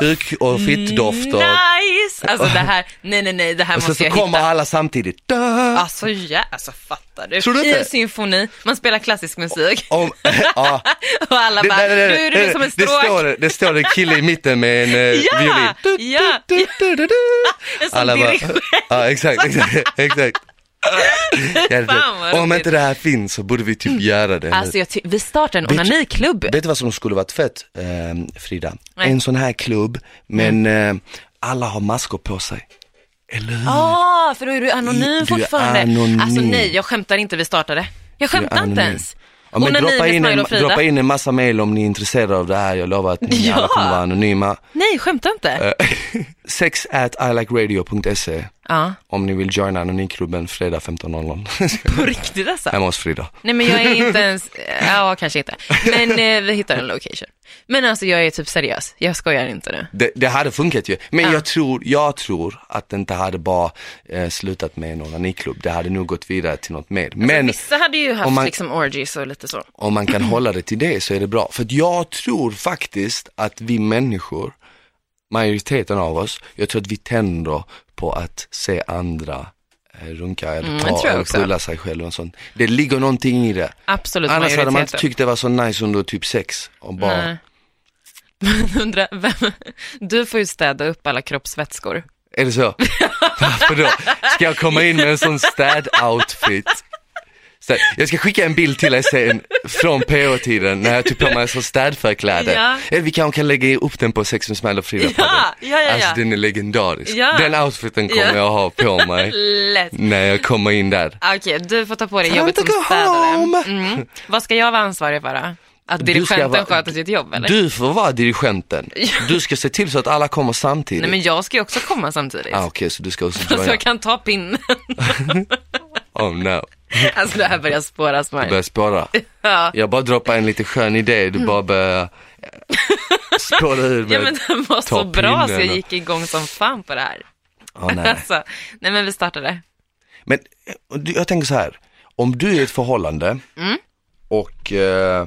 kuk och fittdofter. Nice! Alltså det här, nej nej nej, det här Och så, måste så jag kommer hitta. alla samtidigt. Da! Alltså ja, alltså fattar du? Tror du I inte? en symfoni, man spelar klassisk musik Om, ja, och alla det, bara, det, det, nu är du det, som en det, stråk. står, det står en kille i mitten med en eh, Ja, violin. Du, ja, du, du, du, du. En sån Alla bara, ja exakt, exakt, exakt. Ja, Fan, om inte det här finns så borde vi typ göra det. Alltså jag vi startar en onaniklubb. Vet du vad som skulle varit fett, eh, Frida? Nej. Mm. En sån här klubb, men eh, alla har maskor på sig. Eller hur? Ah, för då är du anonym Du är fortfarande. anonym. Alltså nej, jag skämtar inte, vi startade. Jag skämtar inte ens. Ja, men droppa, in en, droppa in en massa mail om ni är intresserade av det här, jag lovar att ni Ja. alla kommer vara anonyma. Nej, skämta inte. Eh, sex at ilikeradio.se Ja, om ni vill joina anonymklubben fredag 15.00 på riktigt alltså. hemma hos Frida. Nej men jag är inte ens, ja kanske inte. Men eh, vi hittar en location. Men alltså jag är typ seriös, jag skojar inte nu. Det, det hade funkat ju, men Ja. jag, tror, jag tror att det inte hade bara eh, slutat med en onaniklubb, det hade nog gått vidare till något mer. Men Vissa hade ju haft man- liksom orgies och lite så. om man kan hålla det till det så är det bra. För jag tror faktiskt att vi människor, majoriteten av oss, jag tror att vi tänder på att se andra runka eller Mm, ta också. pulla sig själv och sånt. Det ligger någonting i det. Absolut Annars hade man inte tyckt det var så nice under typ sex och bara, Nej. Undrar, vem, du får ju städa upp alla kroppsvätskor. är det så? Varför då? Ska jag komma in med en sån städ-outfit? Så, jag ska skicka en bild till dig sen från PO-tiden när jag tog på mig så städförkläde. Ja. Eller vi kanske kan lägga upp den på Sex med Smile och Frida Ja, ja, ja. Alltså den är legendarisk. Ja. Den outfiten kommer Ja. jag ha på mig Lätt. när jag kommer in där. Okej, du får ta på dig jobbet som städare. Mm. Vad ska jag vara ansvarig för då? Att dirigenten vara- sköter sitt jobb eller? Du får vara dirigenten. Du ska se till så att alla kommer samtidigt. Nej men jag ska ju också komma samtidigt. ah, Okej, så du ska också Så joina. jag kan ta pinnen. Oh no, Alltså det här börjar spåra smile. börjar spåra. Ja. Jag bara droppar en lite skön idé, du bara börjar eh, spåra ur med... ja men den var så bra så jag gick igång som fan på det här. Ah, nej. Alltså, nej men vi startade. Men eh, jag tänker så här, om du är i ett förhållande Mm. och eh,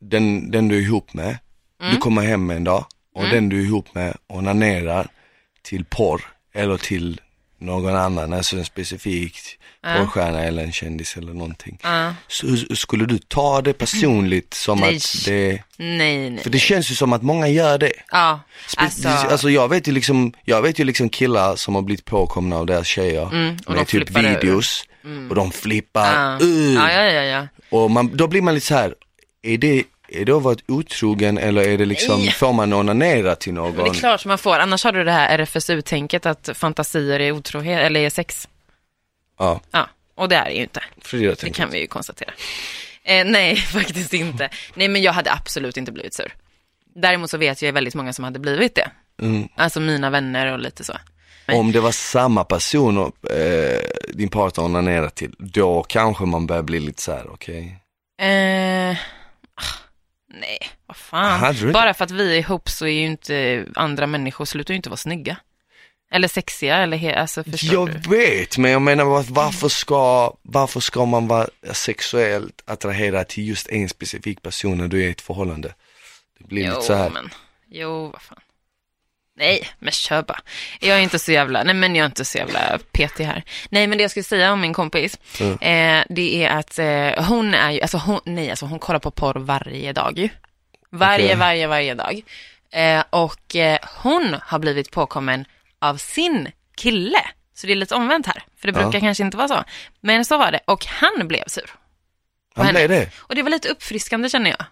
den, den du är ihop med, Mm. du kommer hem en dag och den du är ihop med onanerar till porr eller till någon annan, alltså en specifik porrstjärna eller en kändis eller någonting. Ja. Så, skulle du ta det personligt som Nej. att det, Nej, nej. för det känns ju som att många gör det. Ja, alltså. alltså, jag vet ju liksom, jag vet ju liksom killar som har blivit påkomna av deras tjejer Mm, med typ videos och de flippar ja. ur. Ja, ja, ja, ja. Och man, då blir man lite så här, är det, är det att vara otrogen eller är det liksom, Nej. får man onanera till någon? Men det är klart som man får. Annars har du det här RFSU-tänket att fantasier är otrohet, eller är sex. Ja, Ja, och det är det ju inte. Frida Det kan vi ju konstatera. Eh, nej, faktiskt inte. Nej, men jag hade absolut inte blivit sur. Däremot så vet jag väldigt många som hade blivit det. Mm. Alltså mina vänner och lite så. Om det var samma person och, eh, din partner onanerar till, då kanske man börjar bli lite så här: okej. Eh, ah, nej, vad fan. Bara för att vi är ihop så är ju inte andra människor, slutar ju inte vara snygga. Eller sexiga, eller alltså förstår Jag du? vet, men jag menar var- varför ska, varför ska man vara sexuellt attraherad till just en specifik person när du är i ett förhållande? Det blir Jo, lite så här. men, jo, vad fan. Nej, men kör bara. Jag är inte så jävla, nej men jag är inte så jävla petig här. Nej, men det jag skulle säga om min kompis, Mm. eh, det är att eh, hon är ju, alltså hon, nej alltså hon kollar på porr varje dag ju. Varje, Okej. varje, varje dag. Eh, och eh, hon har blivit påkommen av sin kille. Så det är lite omvänt här, för det Ja. brukar kanske inte vara så. Men så var det, och han blev sur. på Han henne. blev det? Och det var lite uppfriskande känner jag.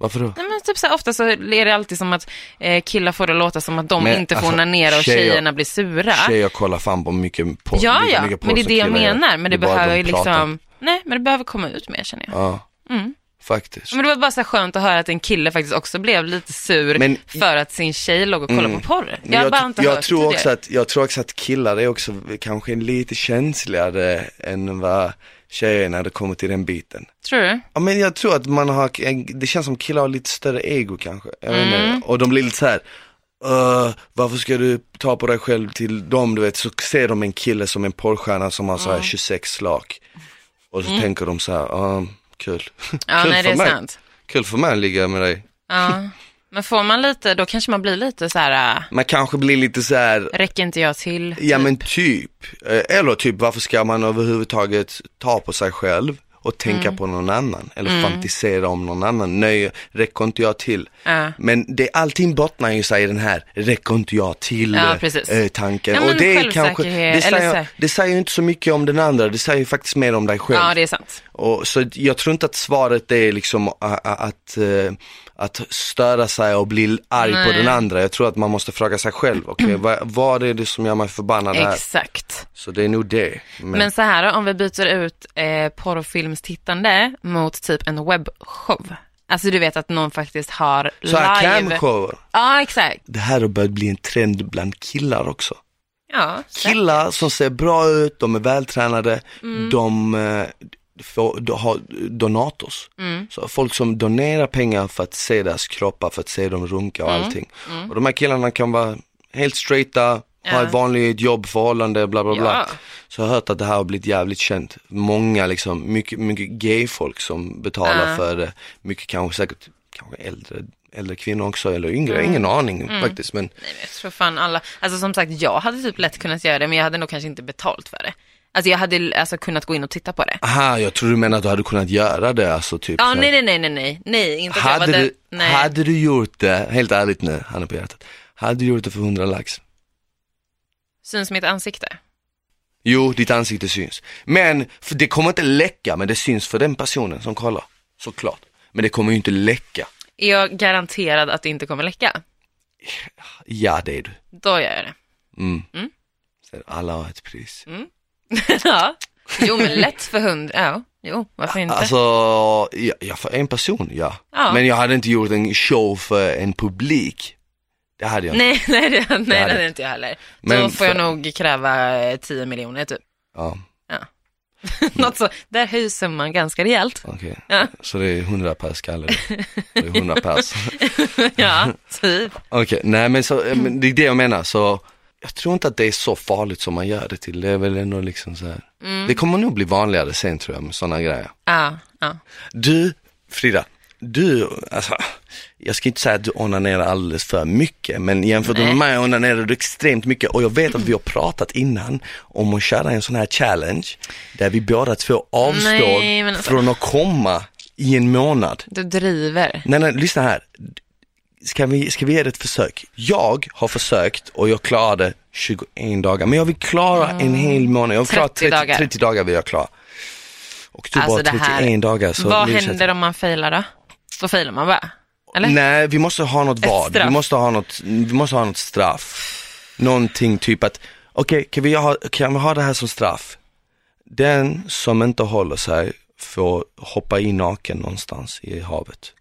Varför då? Nej, men typ så här, ofta så är det alltid som att eh, killar får det låta som att de Men, inte får alltså, onanera och tjejer- tjejerna blir sura. Tjejer kollar fan på mycket porr. ja, ja, men det är det jag menar. Men det, bara behöver ju liksom, nej, men det behöver komma ut mer känner jag. Ja, Mm. Faktiskt. Men det var bara så skönt att höra att en kille faktiskt också blev lite sur Men- för att sin tjej låg och kollade Mm. på porr. Jag jag, bara inte jag, hört tror tidigare. också att, jag tror också att killar är också kanske lite känsligare än vad tjejer är när det kommer till den biten. Tror du? Ja men jag tror att man har, det känns som killar har lite större ego kanske. Mm. inte. Och de blir lite så här. "Öh, varför ska du ta på dig själv till dem, du vet, så ser de en kille som en porrstjärna som har så här 26 slag. Och så tänker de så här, ja, kul. Ja, kul nej det för är mig. sant. Kul för mig att ligga med dig. Ja. Men får man lite, då kanske man blir lite så här, äh, Man kanske blir lite så här, räcker inte jag till? Ja typ? men typ, Eh, eller typ varför ska man överhuvudtaget ta på sig själv och tänka Mm. på någon annan eller fantisera om någon annan, nej räcker inte jag till. Ja. Men det, allting bottnar ju sig i den här, räcker inte jag till Ja, eh, tanken. Ja, och det är kanske, det eller säger, här- det säger inte så mycket om den andra, det säger ju faktiskt mer om dig själv. Ja, det är sant. Och, så jag tror inte att svaret är liksom a- a- att, eh, att störa sig och bli arg på Nej. den andra. Jag tror att man måste fråga sig själv, okej vad, vad är det som gör mig förbannad här? Exakt. Så det är nog det. Men, Men så här om vi byter ut eh, porrfilmstittande mot typ en webbshow. Alltså du vet att någon faktiskt har så här live. camshower, Ja, exakt. det här har börjat bli en trend bland killar också. Ja, Killar som ser bra ut, de är vältränade, Mm. de eh, får, har donators. Mm. Så folk som donerar pengar för att se deras kroppar, för att se dem runka och Mm. allting. Och de här killarna kan vara helt straighta, ha Ja. ett vanligt jobb, förhållande, bla bla bla. Ja. Så jag har hört att det här har blivit jävligt känt. Många liksom, mycket, mycket gay-folk som betalar Ja. för det. Mycket kanske säkert, kanske äldre, äldre kvinnor också eller yngre, Mm. ingen aning faktiskt. Men Nej, men jag tror fan alla, alltså som sagt jag hade typ lätt kunnat göra det men jag hade nog kanske inte betalt för det. Alltså jag hade alltså kunnat gå in och titta på det. aha, jag tror du menar att du hade kunnat göra det, alltså typ. Ja, nej, nej, nej, nej, nej, nej, inte Hade var du, nej. hade du gjort det, helt ärligt nu, handen på hjärtat. Hade du gjort det för 100 lax? Syns mitt ansikte? Jo, ditt ansikte syns. Men, det kommer inte läcka, men det syns för den personen som kollar. Såklart. Men det kommer ju inte läcka. Är jag garanterad att det inte kommer läcka? Ja, det är du. Då gör jag det. Mm. Mm. Alla har ett pris. ja. Jo, men lätt för hund, ja. Jo, varför inte? Alltså, ja, ja, för en person, ja. Ja. Men jag hade inte gjort en show för en publik. Det hade jag. Nej, nej, det, nej, det hade- inte jag heller. Men Då får jag för- nog kräva eh, 10 miljoner typ. Ja, Något så, där höjs summan ganska rejält. okej. Ja. Så det är 100 per skalle. Det är 100 pers. ja, typ. Okej, nej men, så, eh, men det är det jag menar, så jag tror inte att det är så farligt som man gör det till. Det är väl ändå liksom så här. Mm. Det kommer nog bli vanligare sen tror jag med sådana grejer. Ja, ja. Du, Frida, du, alltså, jag ska inte säga att du onanerar alldeles för mycket, men jämfört Nej. med mig onanerar du extremt mycket och jag vet att vi har pratat innan om att köra en sån här challenge där vi båda två avstår Nej, alltså- från att komma i en månad. Du driver. Nej, nej, lyssna här. Ska vi, ska vi ge det ett försök? Jag har försökt och jag klarade 21 dagar, men jag vill klara en hel månad. Jag vill klara 30 30, dagar. 30 dagar vill jag klara. Och du Alltså, bara det här- 31 dagar. Så Vad händer om man failar då? Då failar man bara? Eller? Nej, vi måste ha något vad. Vi måste ha något, vi måste ha något straff. Någonting typ att, okej, kan, vi ha, kan vi ha det här som straff? Den som inte håller sig får hoppa in naken någonstans i havet.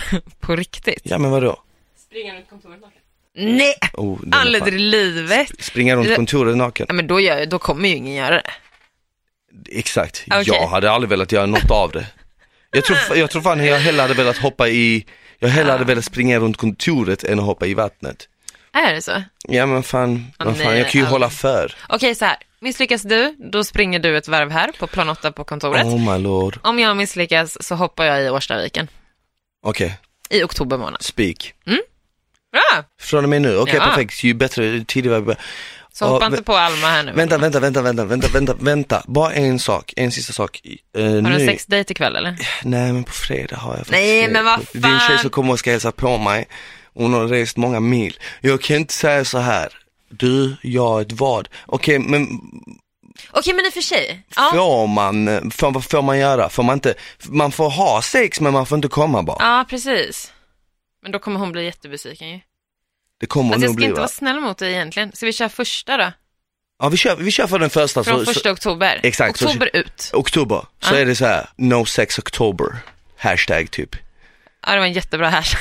På riktigt? Ja men vadå? Springa runt kontoret naken? Nej! Oh, Aldrig i livet! Springa runt kontoret naken. Ja, men då, gör, då kommer ju ingen göra det. Exakt, Okej. jag hade aldrig velat göra något av det. Jag tror, jag tror fan jag hellre hade velat hoppa i, jag hellre hade velat springa runt kontoret än att hoppa i vattnet. Är det så? Ja men fan, Ah, vad fan nej, jag kan ju aldrig. hålla för. Okej, så här. Misslyckas du, då springer du ett varv här på plan 8 på kontoret. Oh my lord. Om jag misslyckas så hoppar jag i Årstaviken Okej, i oktober månad. speak. Bra! Från och med nu, okej Ja. perfekt, ju bättre, tidigare. Så Ja, hoppa inte på Alma här nu. Vänta, vänta, vänta, vänta, vänta, vänta, vänta, bara en sak, en sista sak. Uh, Har du nu, en sexdejt ikväll eller? Nej men på fredag har jag faktiskt Nej, det. men vad en tjej fan. som kommer och ska hälsa på mig. Hon har rest många mil. Jag kan inte säga så här. Du, jag, ett vad? Okej, men Okej, men i och för sig. Ja. får man, får, vad får man göra? Får man inte, man får ha sex men man får inte komma bara. ja, precis. Men då kommer hon bli jättebesviken ju. Det kommer Alltså jag nog ska bli inte va? vara snäll mot dig egentligen. Ska vi köra första då? Ja vi kör, vi kör för den första. Från Så, så, första oktober? Exakt, så- Oktober ut. oktober, så Ja. är det så här, no sex october, hashtag typ. Ja, det var en jättebra hashtag.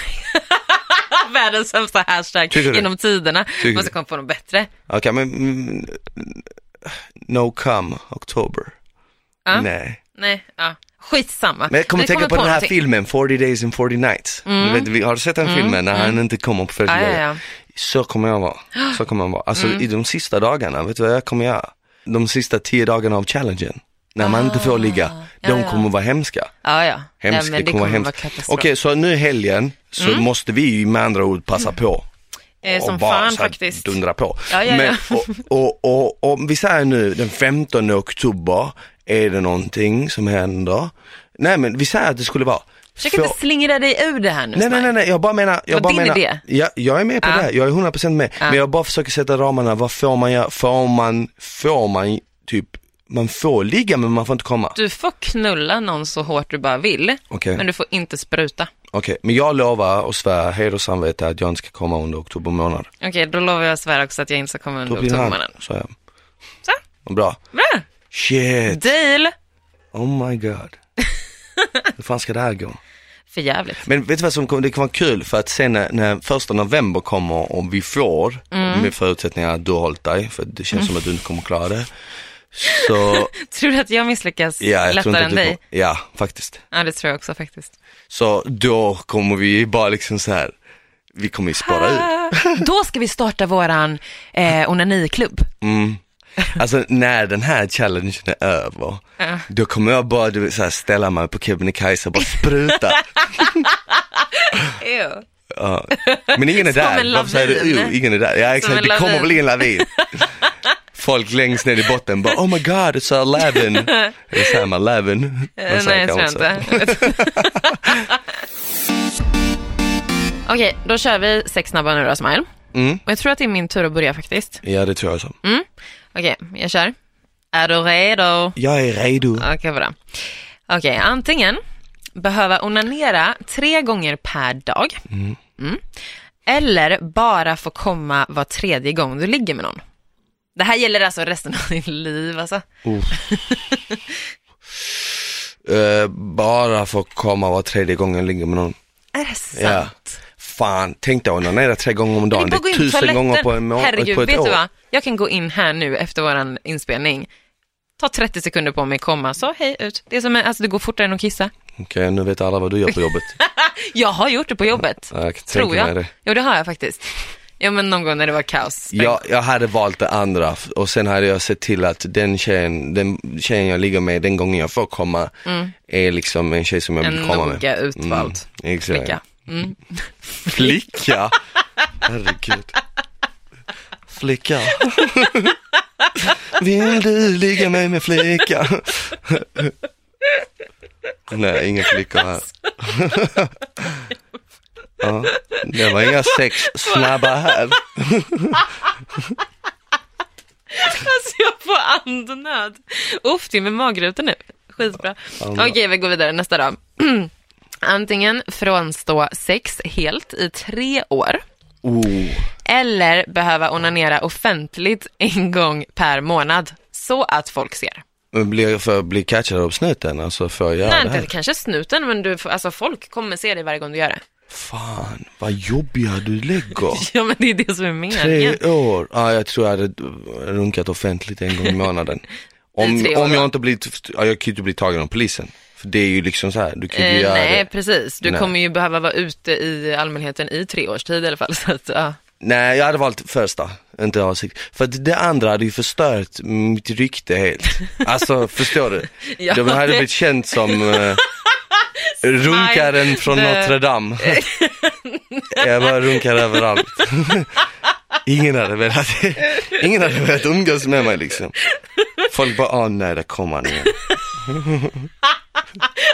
Världens sämsta hashtag Tycker genom tiderna. du? Måste komma på något bättre. Okej men, mm, no come october. Ja. Nej. Nej, ja. Skitsamma. Men jag kommer tänka på kommer den här någonting. filmen, 40 days and 40 nights. Du vet, vi- har du sett den filmen när han inte kommer på 40 Ja, ja, ja. Så kommer jag vara. Så kommer jag vara. Alltså Mm. i de sista dagarna, vet du vad jag kommer göra? De sista 10 dagarna av challengen. När man inte får ligga, Ah, ja, de ja. kommer vara hemska. Ja, ja. Hemskt, ja det kommer vara katastrof. Okej, så nu helgen så Mm. måste vi med andra ord passa på. Eh, som bara fan här faktiskt. dundra på. Ja, ja, Men, ja. och, och, och, och vi säger nu den 15 oktober, är det någonting som händer? Nej men vi säger att det skulle vara Försök inte slingra dig ur det här nu, Nej, nej, nej, nej, jag bara menar, jag bara din menar, idé. Ja, jag är med på Ja. det, jag är 100% med. Ja. Men jag bara försöker sätta ramarna, vad får man göra, får man, får man typ, man får ligga men man får inte komma. Du får knulla någon så hårt du bara vill, Okej, men du får inte spruta. okej, men jag lovar och svär, heder och samvete att jag inte ska komma under oktober månad. Okej, då lovar jag svära också att jag inte ska komma under blir han, oktobermånaden. så jag. Så. Bra. Bra! Shit, Deal! oh my god. Hur fan ska det här gå? För jävligt. Men vet du vad som kommer, det kan vara kul för att sen när, när första november kommer och vi får, Mm. med förutsättningar att du har hållit dig, för det känns som att du inte kommer klara det. Så, Tror du att jag misslyckas ja jag lättare än dig? kommer, ja faktiskt. Ja, det tror jag också faktiskt. Så då kommer vi bara liksom så här, vi kommer ju spara ut. Ah, Då ska vi starta våran eh, onaniklubb. Mm. Alltså när den här challengen är över, Ja. då kommer jag bara du så här, ställa mig på Kebnekaise och bara spruta. Ja. Men ingen är Som där, varför säger du ingen är där? Ja exakt, det kommer lavin. bli en lavin. Folk längst ner i botten bara, oh my god it's a lavin. Eller säger man lavin? Eh, Vad säger Nej, jag tror inte. Okej, då kör vi sex snabba nu då, Smile. Mm. Och jag tror att det är min tur att börja faktiskt. Ja det tror jag så. Okej, jag kör. Är du redo? Jag är redo. Okej, bra. Okej, antingen behöva onanera tre gånger per dag. Mm. Eller bara få komma var tredje gång du ligger med någon. Det här gäller alltså resten av ditt liv alltså. Eh, bara få komma var tredje gång jag ligger med någon. Är det sant? Ja. Fan, tänk dig att onanera tre gånger om dagen. Det är tusen gånger på, en må- Herregud, på ett vet år. du vad? Jag kan gå in här nu efter våran inspelning. Ta 30 sekunder på mig, komma, så hej ut. Det är som, en- alltså det går fortare än att kissa. Okej, nu vet alla vad du gör på jobbet. Jag har gjort det på jobbet. Ja, jag Tror jag. det. Jo, det har jag faktiskt. Ja men någon gång när det var kaos. Jag, jag hade valt det andra och sen hade jag sett till att den tjejen, den tjejen jag ligger med den gången jag får komma är liksom en tjej som jag En vill komma med. noga utvald Mm, exakt. flicka. Mm. Flicka? Herregud. Flicka. Vill du ligga med mig flicka? Nej, inga flickor här. Ja, det var inga sex snabba här. Alltså jag får andnöd. Uff, det är med magrutor nu. Skitbra. Okej, vi går vidare. Nästa då. Antingen frånstå sex helt i tre år Oh. eller behöva onanera offentligt en gång per månad så att folk ser. Men blir för bli catchad av snuten? Alltså jag göra Nej, det här? inte kanske snuten, men du, alltså folk kommer se dig varje gång du gör det. Fan, vad jobbiga du lägger. Ja, men det är det som är meningen. Tre år? Ja, jag tror jag hade runkat offentligt en gång i månaden. Om, om jag inte blivit, ja, jag kan ju inte bli tagen av polisen. För det är ju liksom så här, du kan ju Eh, göra nej, det. precis. Du Nej. kommer ju behöva vara ute i allmänheten i tre års tid i alla fall. Så att, ja. Nej, jag hade valt första, inte avsikt. För det andra hade ju förstört mitt rykte helt. Alltså, förstår du? Ja, De hade blivit känd som eh, runkaren från the- Notre Dame. jag bara runkar överallt. ingen hade velat, ingen hade velat umgås med mig liksom. Folk bara, åh nej, där kommer han igen.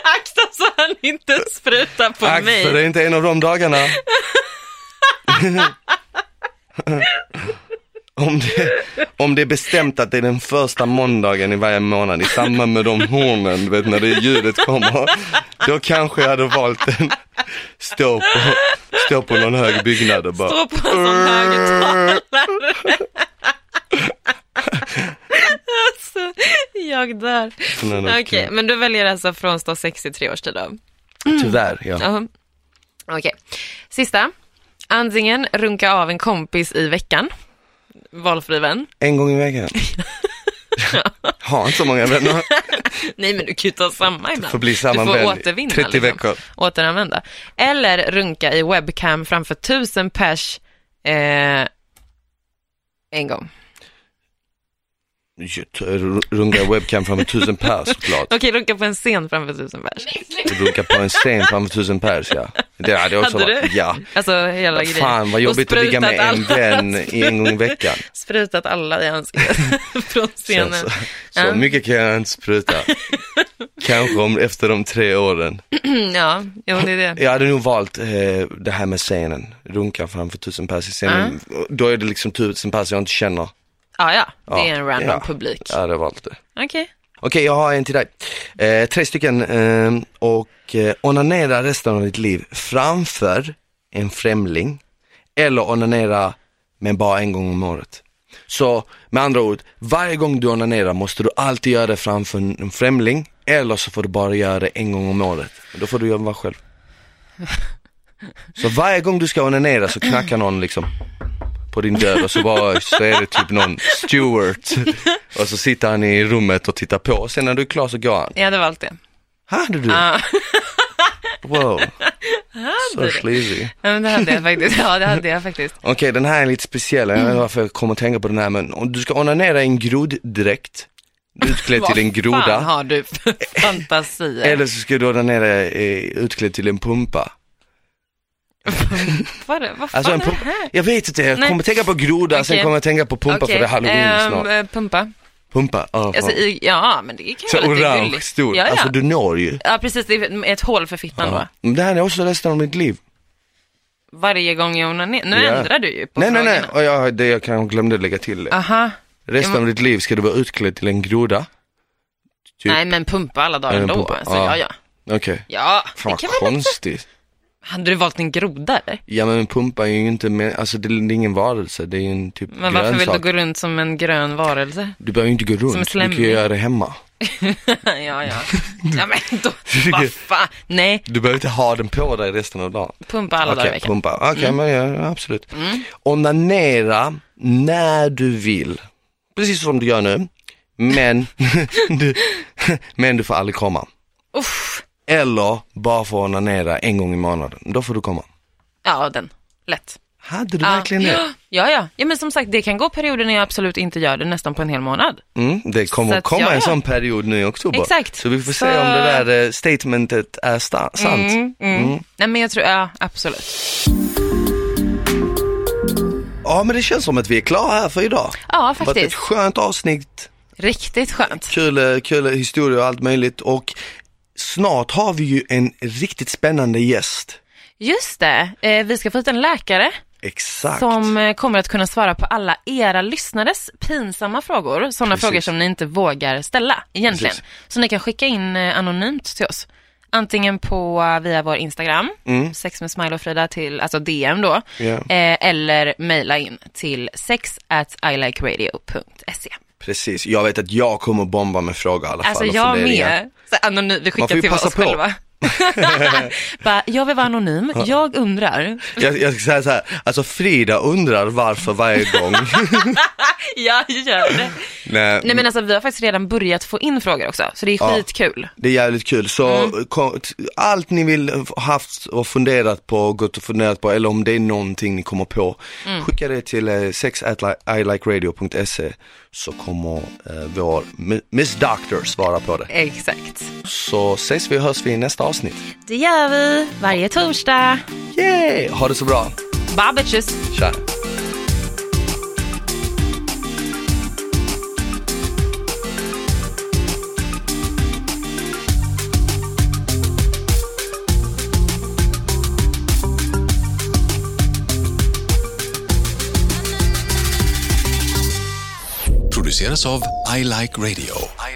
Akta så han inte sprutar på Ack, mig. för det är inte en av de dagarna. Om, det, om det är bestämt att det är den första måndagen i varje månad i samband med de hornen, du vet när det ljudet kommer. Då kanske jag hade valt en, stå på, stå på någon hög byggnad och bara. Stå på en sån högtalare. alltså, jag dör. Okej, men du väljer alltså frånstå sex i tre års tid då? Tyvärr, ja. Ja. Okej, sista. Antingen runka av en kompis i veckan, valfri vän. En gång i veckan. Har inte så många vänner. Nej, men du kan ju ta samma ibland. Får bli samma du får återvinna. 30 liksom. veckor. Återanvända. Eller runka i webcam framför tusen pers eh, en gång. Runka webcam framför tusen pers såklart. Okej, runka på en scen framför tusen pers. Runka på en scen framför tusen pers ja. Det hade jag också Hade varit. du? Ja. Alltså hela grejen. Fan vad jobbigt att ligga med en vän en gång i veckan. Sprutat alla i ansiktet från scenen. Så, så, Ja. mycket kan jag inte spruta. Kanske om, efter de tre åren. ja, jo det är det. Jag hade nog valt eh, det här med scenen. Runka framför tusen pers i scenen. Då är det liksom tusen pers jag inte känner. Ja, ja, det är Ja, en random ja. publik. Jag hade valt det. Okej. Okej, jag har en till dig. Eh, tre stycken eh, och eh, onanera resten av ditt liv framför en främling eller onanera men bara en gång om året. Så med andra ord, varje gång du onanerar måste du alltid göra det framför en en främling eller så får du bara göra det en gång om året. Då får du göra det själv. Så varje gång du ska onanera så knackar någon liksom på din dörr och så bara så är det typ någon steward och så sitter han i rummet och tittar på och sen när du är klar så går han. Jag hade valt det. Hade du? Ja, Wow. Så du? sleazy. Ja, men det hade jag faktiskt. Ja, det hade jag faktiskt. Okej, den här är lite speciell. Jag vet inte varför jag kommer att tänka på den här men om du ska onanera i en groddräkt, utklädd till en Vad fan groda, har du för fantasier? eller så ska du onanera i- utklädd till en pumpa. Vad, är vad fan Alltså är det här? jag vet inte, jag Nej. kommer tänka på groda, sen Okej. kommer jag tänka på pumpa för Okej, det är halloween ehm, snart. eh, pumpa. Pumpa, ja. Alltså, i, ja, men det kan Så vara lite orange, gulligt. stor, Ja, ja. alltså du når ju. ja, precis. Det är ett hål för fittan då. Ja. Men det här är också resten av mitt liv. Varje gång jag onanerar. Nu Ja. ändrar du ju på Nej, nej, nej, frågorna. och jag, det jag kan glömde lägga till det. Aha. Resten Ja, av ditt liv ska du vara utklädd till en groda. Typ. Nej, men pumpa alla dagar ändå. pumpa. Alltså, Ja. ja, ja. Okej. Ja, Fan det kan konstigt. Hade du valt en groda eller? Ja men en pumpa är ju inte, med, alltså det är ingen varelse, det är ju en typ Men varför vill du gå runt som en grön varelse? Du behöver ju inte gå runt, du kan ju göra det hemma. ja, ja. Ja, men då, vad fan. Nej, Du behöver inte ha den på dig resten av dagen. pumpa alla dagar i veckan. Mm. pumpa. Okej, men ja, absolut. Onanera när du vill. Precis som du gör nu. Men, du, men du får aldrig komma. Uff. Eller bara få onanera en gång i månaden. Då får du komma. Ja, den. Lätt. Hade du Ja. verkligen det? Ja, ja. Ja, men som sagt, det kan gå perioder när jag absolut inte gör det nästan på en hel månad. Mm, det kommer Så att komma ja, en ja. sån period nu i oktober. Exakt. Så vi får se Så- om det där eh, statementet är sta- sant. Mm, mm. Nej, men jag tror, ja, absolut. Ja, men det känns som att vi är klara här för idag. Ja, Det har varit ett faktiskt. skönt avsnitt, Riktigt skönt. kul, eh, kul historia och allt möjligt och snart har vi ju en riktigt spännande gäst. Just det, eh, vi ska få hit en läkare Exakt. som eh, kommer att kunna svara på alla era lyssnares pinsamma frågor. Sådana frågor som ni inte vågar ställa egentligen. Precis. Så ni kan skicka in eh, anonymt till oss. Antingen på, eh, via vår Instagram, Mm. sex med Smile och Frida till, alltså DM då. Ja. Eh, eller mejla in till sex at ilikeradio.se. Precis, jag vet att jag kommer bomba med frågor i alla fall. Alltså jag med. Så anonym, vi skickar till oss på. själva. Bara, jag vill vara anonym, jag undrar. Jag, jag ska säga så här, alltså Frida undrar varför varje gång. Ja, gör det. Nej, Nej men alltså vi har faktiskt redan börjat få in frågor också, så det är Ja. skitkul. Det är jävligt kul. Så Mm. kom, allt ni vill haft och funderat på, gått och funderat på eller om det är någonting ni kommer på, Mm. skicka det till eh, sexatlikeradio.se så kommer eh, vår Mi- Miss Doctor svara på det. Exakt. Så ses vi och hörs vi i nästa avsnitt. Det gör vi varje torsdag. Yay! Ha det så bra. Bye bitches. Tja! Produceras av I Like Radio.